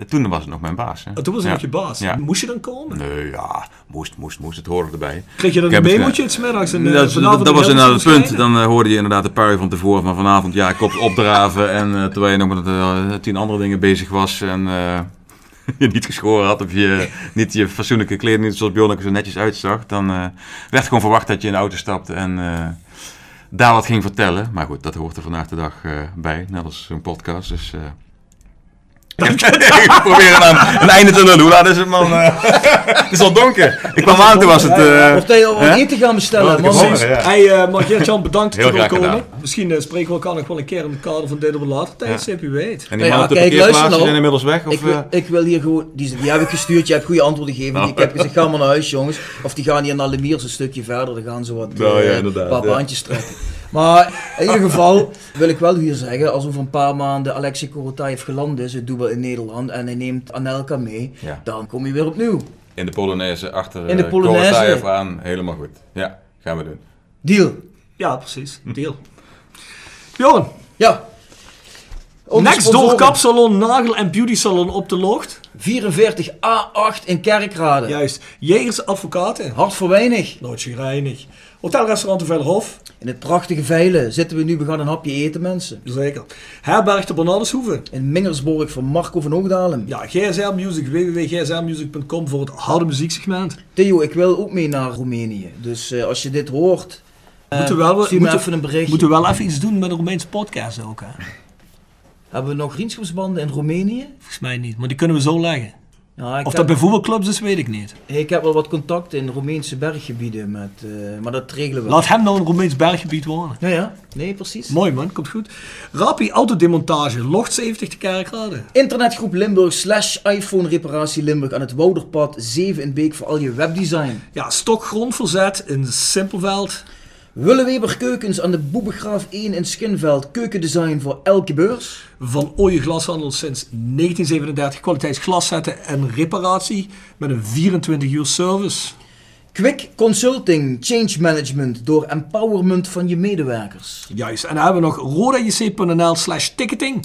Toen was het nog mijn baas. Hè. Oh, toen was Ja. nog je baas. Moest je dan komen? Nee, ja, moest, moest, moest. Het hoorde erbij. Kreeg je dan een heb het memootje het middags? En, eh, dat, vanavond dat, dat was inderdaad het punt. Dan eh, hoorde je inderdaad de pui van tevoren van vanavond. Ja, ik op, opdraven. En eh, terwijl je nog met eh, tien andere dingen bezig was. En eh, je niet geschoren had. Of je niet je fatsoenlijke kleding, niet zoals Bjorn zo netjes uitzag. Dan eh, werd gewoon verwacht dat je in de auto stapte. En eh, daar wat ging vertellen. Maar goed, dat hoort er vandaag de dag eh, bij. Net als zo'n podcast. Dus... ik probeer aan een einde te lullen. Hoe laat is het, man? Het is al donker. Ik kwam aan, toen was het... eh, Of dat je al hè? wat eten gaan bestellen. Man. ja. Hey, eh maar bedankt Heel dat je wil graag komen. gedaan. Misschien eh, spreken we elkaar nog wel een keer in het kader van dit op een later tijdstip, wie weet. En die Ja, man kijk, luister parkeerplaats nou. zijn inmiddels weg? Of, Ik wil, ik wil hier gewoon, die, die heb ik gestuurd, je hebt goede antwoorden gegeven. Ik heb gezegd, ga maar naar huis jongens. Of die gaan hier naar Lemiers een stukje verder, dan gaan ze wat Nou, ja, een trekken. Maar in ieder geval wil ik wel hier zeggen, als over een paar maanden Alexei Korotayev geland is, het dubbel in Nederland, en hij neemt Anelka mee, Ja. dan kom je weer opnieuw. In de Polonaise achter In de eh, Polonaise. Korotayev aan. Helemaal goed. Ja, gaan we doen. Deal. Ja, precies. Deal. Bjorn, Ja. Onze next door kapsalon, nagel en beauty salon op de locht. 44 A8 in Kerkrade. Juist. Jegers Advocaten. Hart voor weinig. Nooit reinig. Hotelrestaurant de Vellerhof. In het prachtige Veilen zitten we nu, we gaan een hapje eten mensen. Zeker. Herberg de Bernardeshoeve. In Mingersborg van Marco van Hoogdalem. Ja, GSL Music, www.gslmusic.com voor het harde muzieksegment. Theo, ik wil ook mee naar Roemenië. Dus eh, als je dit hoort, eh, Moeten we wel, moeten, even een berichtje. moeten we wel even iets doen met de Roemeense podcast ook, hè? Hebben we nog vriendschapsbanden in Roemenië? Volgens mij niet, maar die kunnen we zo leggen. Ja, Of heb, dat bij voetbalclubs is, weet ik niet. ik heb wel wat contacten in Roemeense berggebieden, met, eh, maar dat regelen we. Laat hem nou in een Roemeens berggebied wonen. Ja, ja. Nee, precies. Mooi man, komt goed. Rapi Autodemontage, Locht 70 te Kerkrade. Internetgroep Limburg slash iPhone reparatie Limburg aan het Wouderpad 7 in Beek voor al je webdesign. Ja, Stok Grondverzet in Simpelveld. Willeweber Keukens aan de Boebegraaf 1 in Schinveld. Keukendesign voor elke beurs. Van Ooije Glashandel sinds 1937 kwaliteitsglaszetten en reparatie met een 24 uur service. Quick Consulting, Change Management door empowerment van je medewerkers. Juist, en dan hebben we nog rodajc.nl slash ticketing.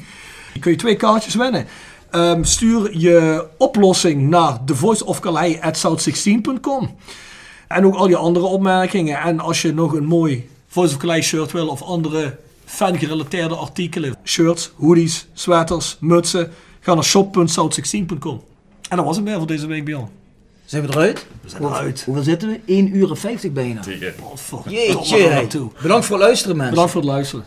Die kun je twee kaartjes winnen. Ehm, stuur je oplossing naar thevoiceofcalais.south16.com en ook al je andere opmerkingen. En als je nog een mooi Voice of Clay shirt wil of andere fan-gerelateerde artikelen. Shirts, hoodies, sweaters, mutsen. Ga naar shop.south16.com. En dat was het weer voor deze week, Bjorn. Zijn we eruit? We zijn eruit. Hoeveel zitten we? 1 uur en 50 bijna. Tegen. Jeetje. Bedankt voor het luisteren, mensen. Bedankt voor het luisteren.